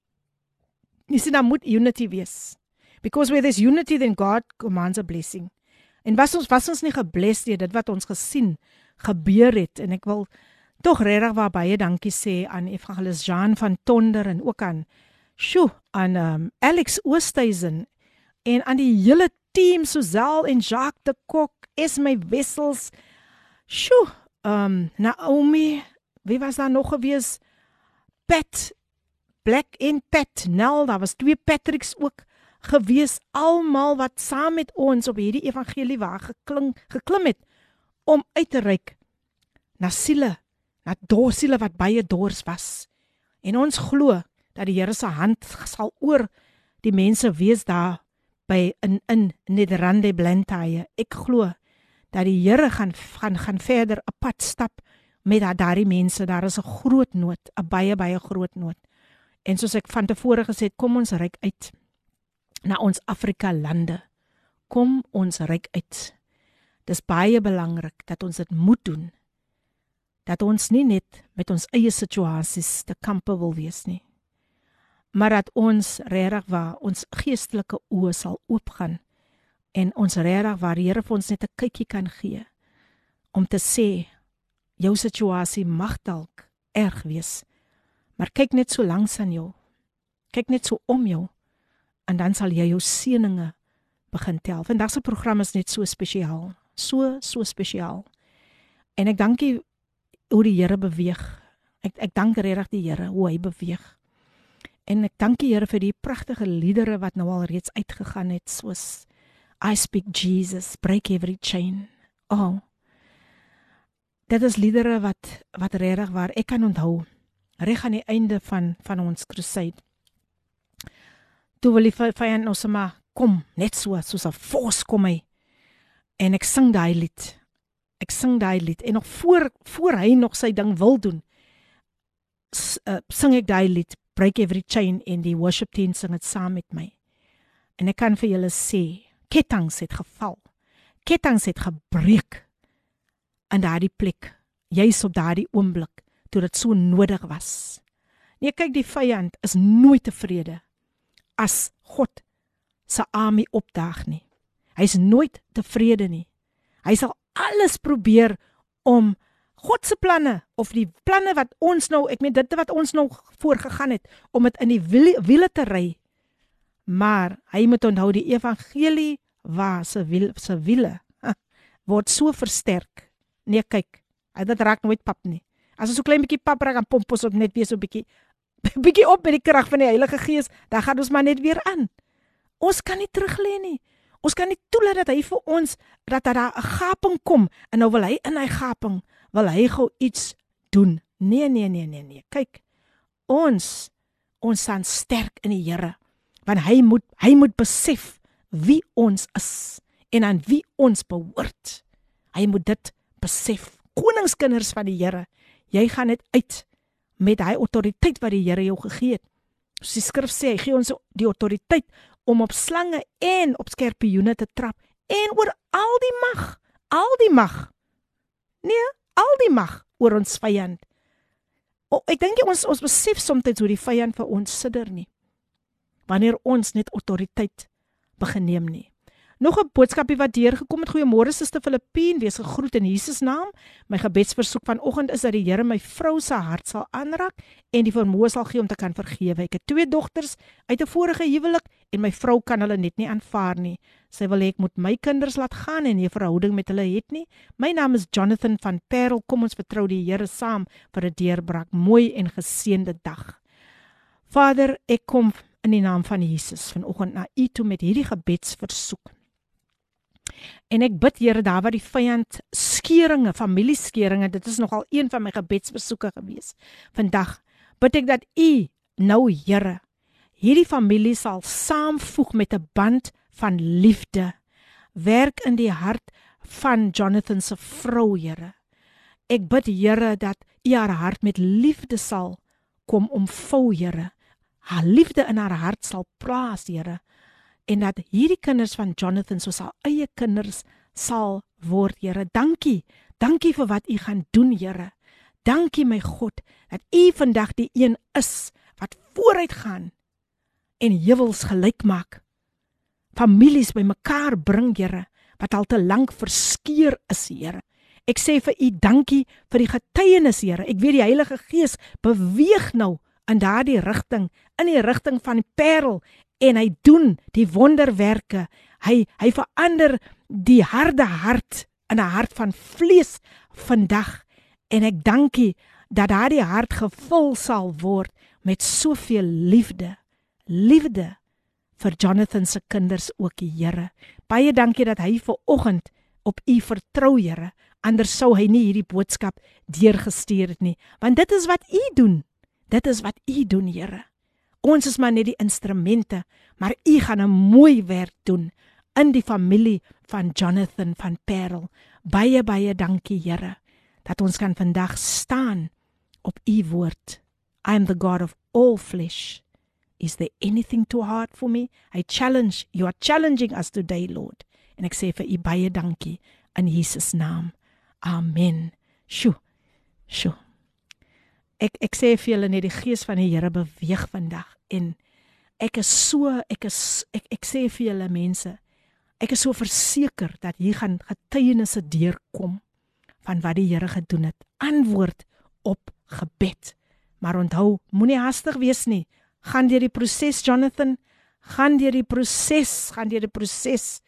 Jy sien dan moet unity wees. Because where there's unity then God commands a blessing. En was ons was ons nie gebless deur dit wat ons gesien gebeur het en ek wil tog regtig waar baie dankie sê aan Evangelis Jean van Tonder en ook aan Sjoe, aan um, Alex Oosthuizen en aan die hele team Suzal en Jacques de Kok, is my wissels. Sjoe, um Naomi, wie was daar nog gewees? Pat Black en Pat Nel, daar was twee Patricks ook gewees almal wat saam met ons op hierdie evangelie waar gekling geklim het om uit te reik na siele, na dorsiele wat baie dors was. En ons glo dat die Here se hand sal oor die mense wees daar by in in Nederlande Blantyre. Ek glo dat die Here gaan gaan gaan verder 'n pad stap met daardie mense. Daar is 'n groot nood, 'n baie baie groot nood. En soos ek van tevore gesê het, kom ons ryk uit na ons Afrika lande. Kom ons ryk uit. Dis baie belangrik dat ons dit moet doen. Dat ons nie net met ons eie situasies te kampe wil wees nie. Maar dat ons regtig waar ons geestelike oë sal oopgaan en ons regtig waar die Here vir ons net 'n kykie kan gee om te sê jou situasie mag dalk erg wees maar kyk net so langs aan jou. Kyk net so om jou en dan sal jy jou seëninge begin tel. Vandag se program is net so spesiaal so so spesiaal. En ek dankie hoe die Here beweeg. Ek ek dank regtig die Here hoe hy beweeg en ek dank die Here vir die pragtige liedere wat nou al reeds uitgegaan het soos I speak Jesus, break every chain. Oh. Dit is liedere wat wat regtig waar ek kan onthou reg aan die einde van van ons crusade. Toe wil die vyand ons maar kom, net so soos 'n vos kom hy. En ek sing daai lied. Ek sing daai lied en nog voor voor hy nog sy ding wil doen. S, uh, sing ek daai lied Break Every Chain en die worship team sing dit saam met my. En ek kan vir julle sê ketTINGS het geval. KETTINGS het gebreek in daardie plek, juis op daardie oomblik toe dit so nodig was. Nee, kyk die vyand is nooit tevrede as God se armee opdaag nie. Hy's nooit tevrede nie. Hy sal alles probeer om God se planne of die planne wat ons nou, ek meen dit wat ons nou voorgegaan het om dit in die wiele te ry Maar hy moet onthou die evangelie waar se wil se wiele word so versterk. Nee, kyk, hy dit raak nooit pap nie. As ons so klein bietjie pap raak aan pompos op net weer so bietjie bietjie op met die krag van die Heilige Gees, dan gaan ons maar net weer aan. Ons kan nie terug lê nie. Ons kan nie toelaat dat hy vir ons dat daar 'n gaping kom en nou wil hy in hy gaping wil hy gou iets doen. Nee, nee, nee, nee, nee. Kyk. Ons ons staan sterk in die Here want hy moet hy moet besef wie ons is en aan wie ons behoort. Hy moet dit besef. Koningskinders van die Here, jy gaan dit uit met hy autoriteit wat die Here jou gegee het. Soos die skrif sê, hy gee ons die autoriteit om op slange en op skorpioene te trap en oor al die mag, al die mag. Nee, al die mag oor ons vyand. O, ek dink ons ons besef soms hoe die vyand vir ons sidder nie wanneer ons net autoriteit begin neem nie. Nog 'n boodskapie wat deurgekom het. Goeiemôre Suster Filippien, wees gegroet in Jesus naam. My gebedsversoek vanoggend is dat die Here my vrou se hart sal aanraak en die vermoë sal gee om te kan vergewe. Ek het twee dogters uit 'n vorige huwelik en my vrou kan hulle net nie aanvaar nie. Sy wil hê ek moet my kinders laat gaan en nie 'n verhouding met hulle het nie. My naam is Jonathan van Parel. Kom ons vertrou die Here saam vir 'n deurbraak. Mooi en geseënde dag. Vader, ek kom in die naam van Jesus vanoggend na U toe met hierdie gebedsversoek. En ek bid Here daar waar die vyand skeringe, familieskeringe, dit is nogal een van my gebedsversoeke gewees. Vandag bid ek dat U nou Here hierdie familie sal saamvoeg met 'n band van liefde. Werk in die hart van Jonathan se vrou, Here. Ek bid Here dat U haar hart met liefde sal kom omvou, Here haar liefde in haar hart sal plaas, Here, en dat hierdie kinders van Jonathan soos haar eie kinders sal word, Here. Dankie. Dankie vir wat U gaan doen, Here. Dankie my God dat U vandag die een is wat vooruit gaan en heuwels gelyk maak. Families bymekaar bring, Here, wat al te lank verskeur is, Here. Ek sê vir U dankie vir die getuienis, Here. Ek weet die Heilige Gees beweeg nou in daardie rigting, in die rigting van Parel en hy doen die wonderwerke. Hy hy verander die harde hart in 'n hart van vlees vandag en ek dankie dat daardie hart gevul sal word met soveel liefde. Liefde vir Jonathan se kinders ook, Here. Baie dankie dat hy ver oggend op U vertrou, Here. Anders sou hy nie hierdie boodskap deurgestuur het nie, want dit is wat U doen. Dit is wat U doen, Here. Ons is maar net die instrumente, maar U gaan 'n mooi werk doen in die familie van Jonathan van Parel. Baie baie dankie, Here, dat ons kan vandag staan op U woord. I am the God of all flesh. Is there anything too hard for me? I challenge you are challenging us today, Lord. En ek sê vir U baie dankie in Jesus naam. Amen. Sjoe. Sjoe. Ek ek sê vir julle net die gees van die Here beweeg vandag en ek is so ek is ek ek sê vir julle mense ek is so verseker dat hier gaan getuienisse deurkom van wat die Here gedoen het. Antwoord op gebed. Maar onthou, moenie haastig wees nie. Gaan deur die proses, Jonathan. Gaan deur die proses, gaan deur die proses.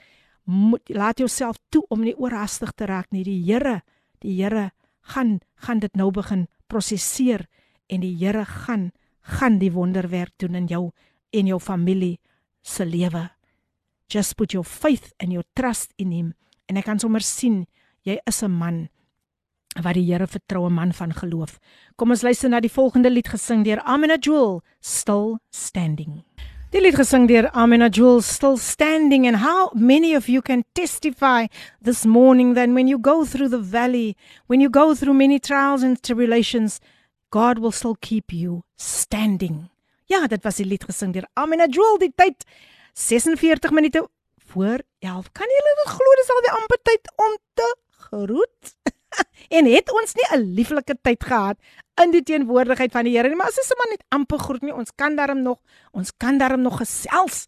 Moet laat jouself toe om nie oorhaastig te raak nie. Die Here, die Here gaan gaan dit nou begin prosesseer en die Here gaan gaan die wonderwerk doen in jou en jou familie se lewe. Just put your faith and your trust in him. En ek kan sommer sien jy is 'n man wat die Here vertrou, 'n man van geloof. Kom ons luister na die volgende lied gesing deur Amina Jewel, Still Standing. Die lied gesing deur Amina Jewel, Still Standing and how many of you can testify this morning that when you go through the valley, when you go through many trials and tribulations, God will still keep you standing. Ja, dit was die lied gesing deur Amina Jewel die tyd 46 minute voor 11. Kan julle dit glo dis al die amper tyd om te groet? en het ons nie 'n lieflike tyd gehad in die teenwoordigheid van die Here nie, maar as ons maar net amper groet nie, ons kan daarom nog, ons kan daarom nog gesels.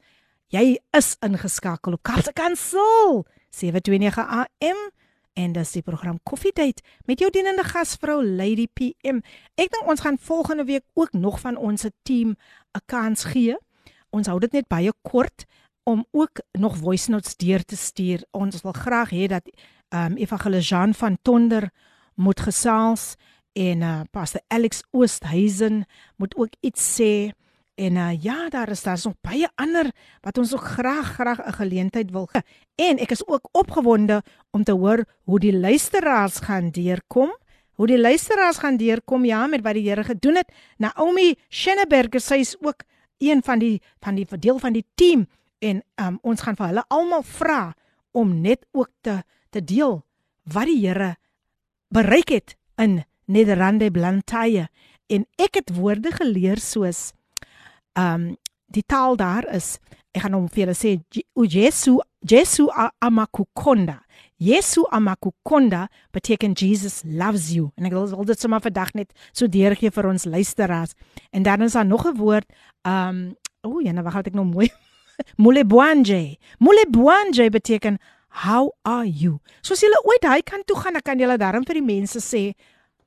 Jy is ingeskakel op Kapse Kansel 729 AM en dis die program Date met jou dienende gasvrou Lady PM. Ek dink ons gaan volgende week ook nog van ons team 'n kans gee. Ons hou dit net baie kort om ook nog voice notes deur te stuur. Ons wil graag hê dat ehm um, Evangelis Jean van Tonder moet gesels en uh Pastor Alex Oosthuizen moet ook iets sê. En uh ja, daar is daar is nog baie ander wat ons ook graag graag 'n geleentheid wil gee. En ek is ook opgewonde om te hoor hoe die luisteraars gaan deurkom. Hoe die luisteraars gaan deurkom ja met wat die Here gedoen het. Naomi Schenneberger sy is ook een van die van die deel van die team en um, ons gaan vir hulle almal vra om net ook te te deel wat die Here bereik het in Nederlande Blantyre en ek het woorde geleer soos um die taal daar is ek gaan hom vir julle sê Jesu Jesu amakukonda. Jesu amakukonda beteken Jesus loves you. En ek wil dit sommer vandag net so deurgee vir ons luisteraars. En dan is daar nog 'n woord um o ja nou wag ek nou mooi Mulebwanje Mulebwanje beteken how are you? Soos jy ooit hy kan toe gaan dan kan jy daarom vir die mense sê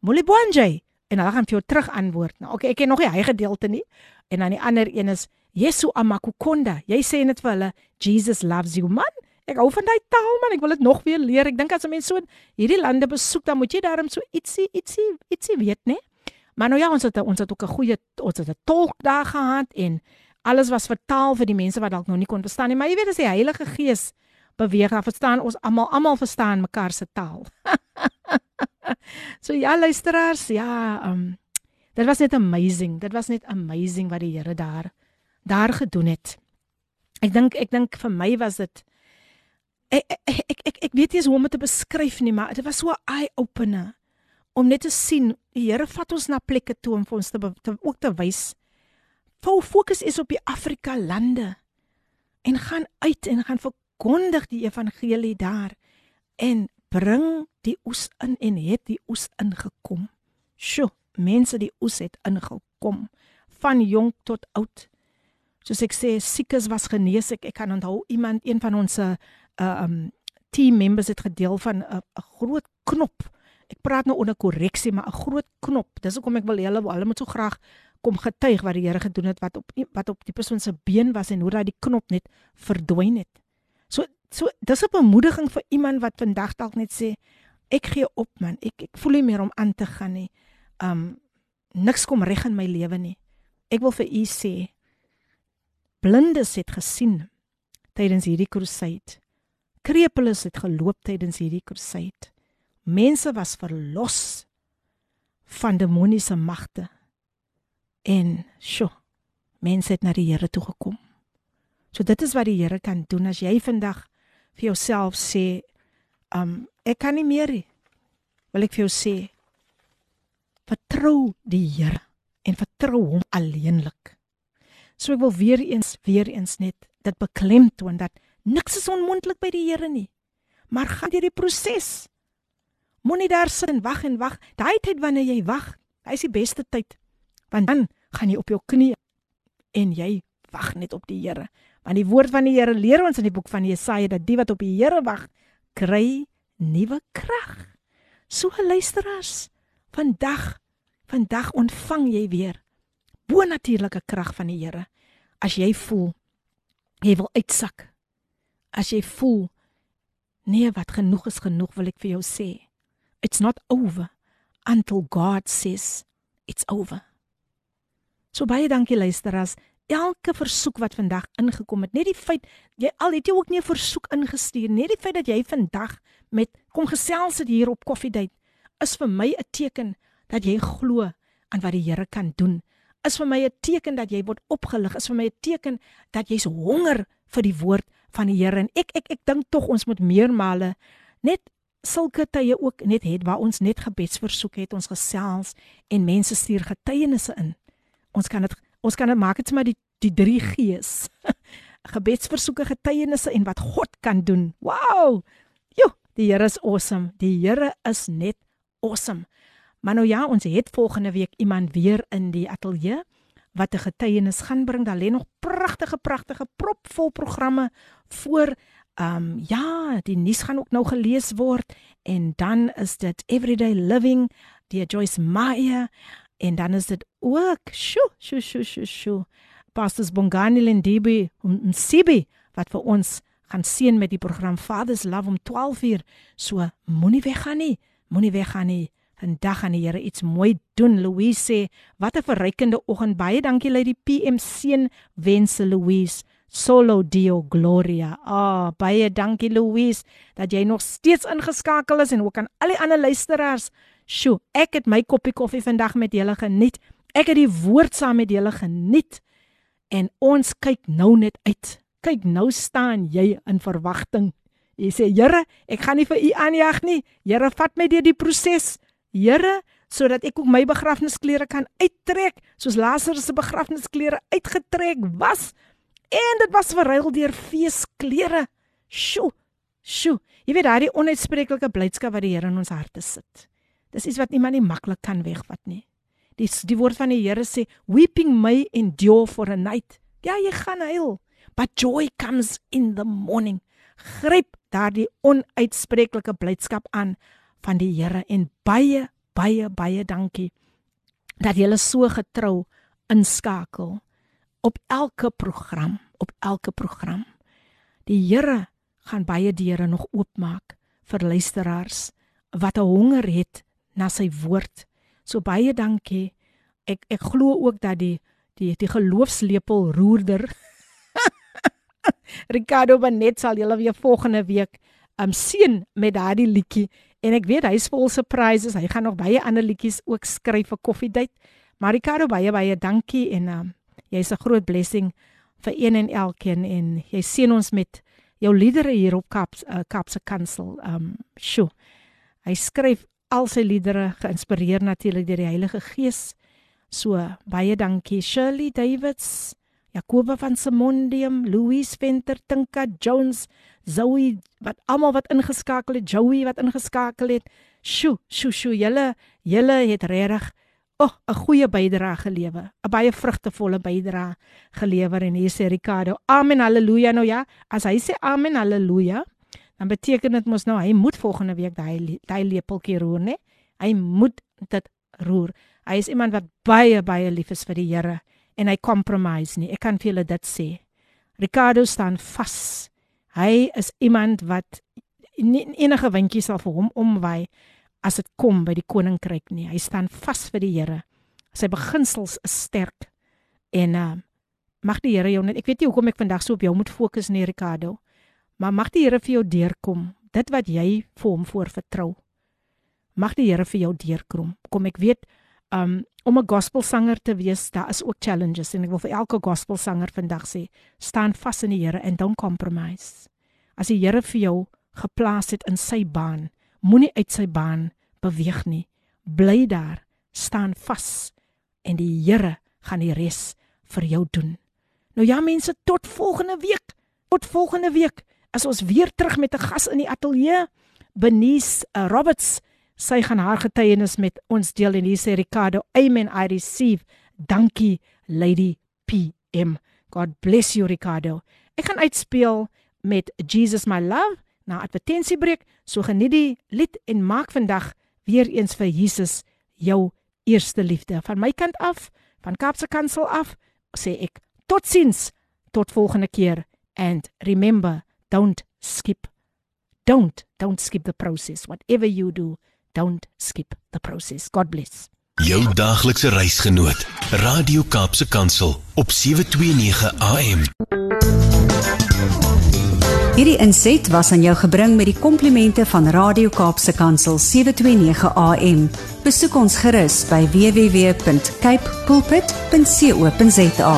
Mulebwanje en hulle gaan vir jou terug antwoord. Nou okay, ek ken nog nie hy gedeelte nie. En dan die ander een is Yesu amakukonda. Jy sê net vir hulle Jesus loves you man. Ek hou van daai taal man. Ek wil dit nog weer leer. Ek dink as 'n mens so hierdie lande besoek, dan moet jy daarom so ietsie ietsie ietsie weet, né? Maar nou ja, ons het ons het ook 'n goeie ons het 'n tolk daar gehad en alles was vertaal vir die mense wat dalk nog nie kon verstaan nie. Maar jy weet as die Heilige Gees beweeg, dan verstaan ons almal almal verstaan mekaar se taal. so ja luisteraars, ja, um dit was net amazing. Dit was net amazing wat die Here daar daar gedoen het. Ek dink ek dink vir my was dit ek ek ek ek, ek weet nie hoe om dit te beskryf nie, maar dit was so 'n eye opener om net te sien die Here vat ons na plekke toe om vir ons te, te ook te wys. Fou fokus is op die Afrika lande en gaan uit en gaan verkondig die evangelie daar en bring die oes in en het die oes ingekom. Sjoe, mense die oes het ingekom van jonk tot oud. Soos ek sê, siekes was genees. Ek, ek kan onthou iemand een van ons uh um team members het gedeel van 'n 'n groot knop. Ek praat nou onder korreksie, maar 'n groot knop. Dis hoekom ek wil hulle hulle moet so graag kom getuig wat die Here gedoen het wat op wat op die persoon se been was en hoe daai knop net verdwyn het. So so dis 'n bemoediging vir iemand wat vandag dalk net sê ek gee op man, ek ek voel nie meer om aan te gaan nie. Um niks kom reg in my lewe nie. Ek wil vir u sê blindes het gesien tydens hierdie crusade. Krepeles het geloop tydens hierdie crusade. Mense was verlos van demoniese magte. En sjo, mense het na die Here toe gekom. So dit is wat die Here kan doen as jy vandag vir jouself sê, um ek kan nie meer nie. Wil ek vir jou sê, vertrou die Here en vertrou hom alleenlik. So ek wil weer eens weer eens net dit beklemtoon dat niks is onmoontlik by die Here nie. Maar gaan deur die proses. Moenie daar sit en wag en wag. Daai tyd wanneer jy wag, hy is die beste tyd. Want dan gaan jy op jou knie en jy wag net op die Here. Want die woord van die Here leer ons in die boek van Jesaja dat die wat op die Here wag, kry nuwe krag. So luisteraars, vandag vandag ontvang jy weer bonatuurlike krag van die Here. As jy voel jy wil uitsak. As jy voel nee, wat genoeg is genoeg, wil ek vir jou sê. It's not over until God says it's over. So baie dankie luisteraars Elke versoek wat vandag ingekom het, net die feit jy al het jy ook nie 'n versoek ingestuur, net die feit dat jy vandag met kom gesels het hier op koffiedייט is vir my 'n teken dat jy glo aan wat die Here kan doen. Is vir my 'n teken dat jy word opgelig, is vir my 'n teken dat jy's honger vir die woord van die Here en ek ek ek dink tog ons moet meermale net sulke tye ook net het waar ons net gebedsversoek het, ons gesels en mense stuur getuienisse in. Ons kan dit ons kan dit maak dit maar die die 3 G's. gebedsversoeke, getuienisse en wat God kan doen. Wow! Jo, die Here is awesome. Die Here is net awesome. Maar nou ja, ons het volgende week iemand weer in die ateljee wat 'n getuienis gaan bring. Daar lê nog pragtige pragtige propvol programme voor. Ehm um, ja, die nuus gaan ook nou gelees word en dan is dit Everyday Living deur Joyce Meyer en dan is dit ook sjo sjo sjo sjo sjo Pastors Bongani Lindibi en Sibi wat vir ons gaan seën met die program Father's Love om 12uur. So moenie weggaan nie. Moenie weggaan nie. Vandag gaan die Here iets mooi doen. Louise sê, "Wat 'n verrykende oggend. Baie dankie lei die PM seën wense Louise." Solo Dio Gloria. Ah, baie dankie Louise dat jy nog steeds ingeskakel is en ook aan al die ander luisteraars. Sjoe, ek het my koppie koffie vandag met julle geniet. Ek het die woord saam met julle geniet. En ons kyk nou net uit. Kyk, nou staan jy in verwagting. Jy sê, "Here, ek gaan nie vir u aanjag nie. Here, vat my deur die proses." Here, sodat ek ook my begrafnisklere kan uittrek, soos Lazarus se begrafnisklere uitgetrek was. En dit was verruil deur feesklere. Sjoe. Sjoe. Jy weet daai onuitspreeklike blydskap wat die Here in ons harte sit. Dis iets wat niemand nie maklik kan wegvat nie. Die die woord van die Here sê, "Weeping may endure for a night." Ja, jy gaan huil, but joy comes in the morning. Gryp daardie onuitspreeklike blydskap aan van die Here en baie baie baie dankie dat jy so getrou inskakel op elke program op elke program die Here gaan baie deure nog oopmaak vir luisteraars wat 'n honger het na sy woord so baie dankie ek ek glo ook dat die die die geloofslepel roerder Ricardo Benet sal julle weer volgende week um seën met daardie liedjie En ek weet hy's vol surprises. Hy gaan nog baie ander liedjies ook skryf vir koffiedייט. Maar Ricardo baie baie dankie en um, jy's 'n groot blessing vir een en elkeen en jy sien ons met jou liedere hier op Kaps uh, Kapse Kansel. Um sjo. Hy skryf al sy liedere geïnspireer natuurlik deur die Heilige Gees. So baie dankie Shirley Davids, Jacoba van Simondium, Louise Venter, Tinka Jones, Zoe wat almal wat ingeskakel het, Joey wat ingeskakel het. Sjoe, sjoe, sjoe, julle julle het regtig oh, 'n goeie bydrae gelewer, 'n baie vrugtevolle bydrae gelewer en hier sê Ricardo, amen, haleluja nou ja. As hy sê amen, haleluja, dan beteken dit mos nou hy moet volgende week daai daai lepeltjie roer, né? Hy moet dit roer. Hy is iemand wat baie baie lief is vir die Here en hy compromise nie. Ek kan vir julle dit sê. Ricardo staan vas. Hy is iemand wat nie enige windjie sal vir hom omwy as dit kom by die koninkryk nie. Hy staan vas vir die Here. Sy beginsels is sterk. En uh mag die Here jou net ek weet nie hoekom ek vandag so op jou moet fokus nie Ricardo. Maar mag die Here vir jou deurkom. Dit wat jy vir hom voorvertrou. Mag die Here vir jou deurkom. Kom ek weet um om 'n gospelsanger te wees, daar is ook challenges en ek wil vir elke gospelsanger vandag sê, staan vas in die Here en don't compromise. As die Here vir jou geplaas het in sy baan, moenie uit sy baan beweeg nie. Bly daar, staan vas en die Here gaan die res vir jou doen. Nou ja mense, tot volgende week. Tot volgende week as ons weer terug met 'n gas in die ateljee, Benice uh, Roberts. Sy gaan haar getuienis met ons deel en hier sê Ricardo, "Amen, I receive." Dankie, Lady PM. God bless you, Ricardo. Ek gaan uitspeel met Jesus my love na advertensiebreek. So geniet die lied en maak vandag weer eens vir Jesus jou eerste liefde. Van my kant af, van Kaapse Kansel af, sê ek totsiens tot volgende keer and remember don't skip. Don't don't skip the process. Whatever you do don't skip the process. God bless. Jou daaglikse reisgenoot radio kaapse kansel op 729 am Hierdie inset was aan jou gebring met die komplimente van Radio Kaapse Kansel 729 AM. Besoek ons gerus by www.cape pulpit.co.za.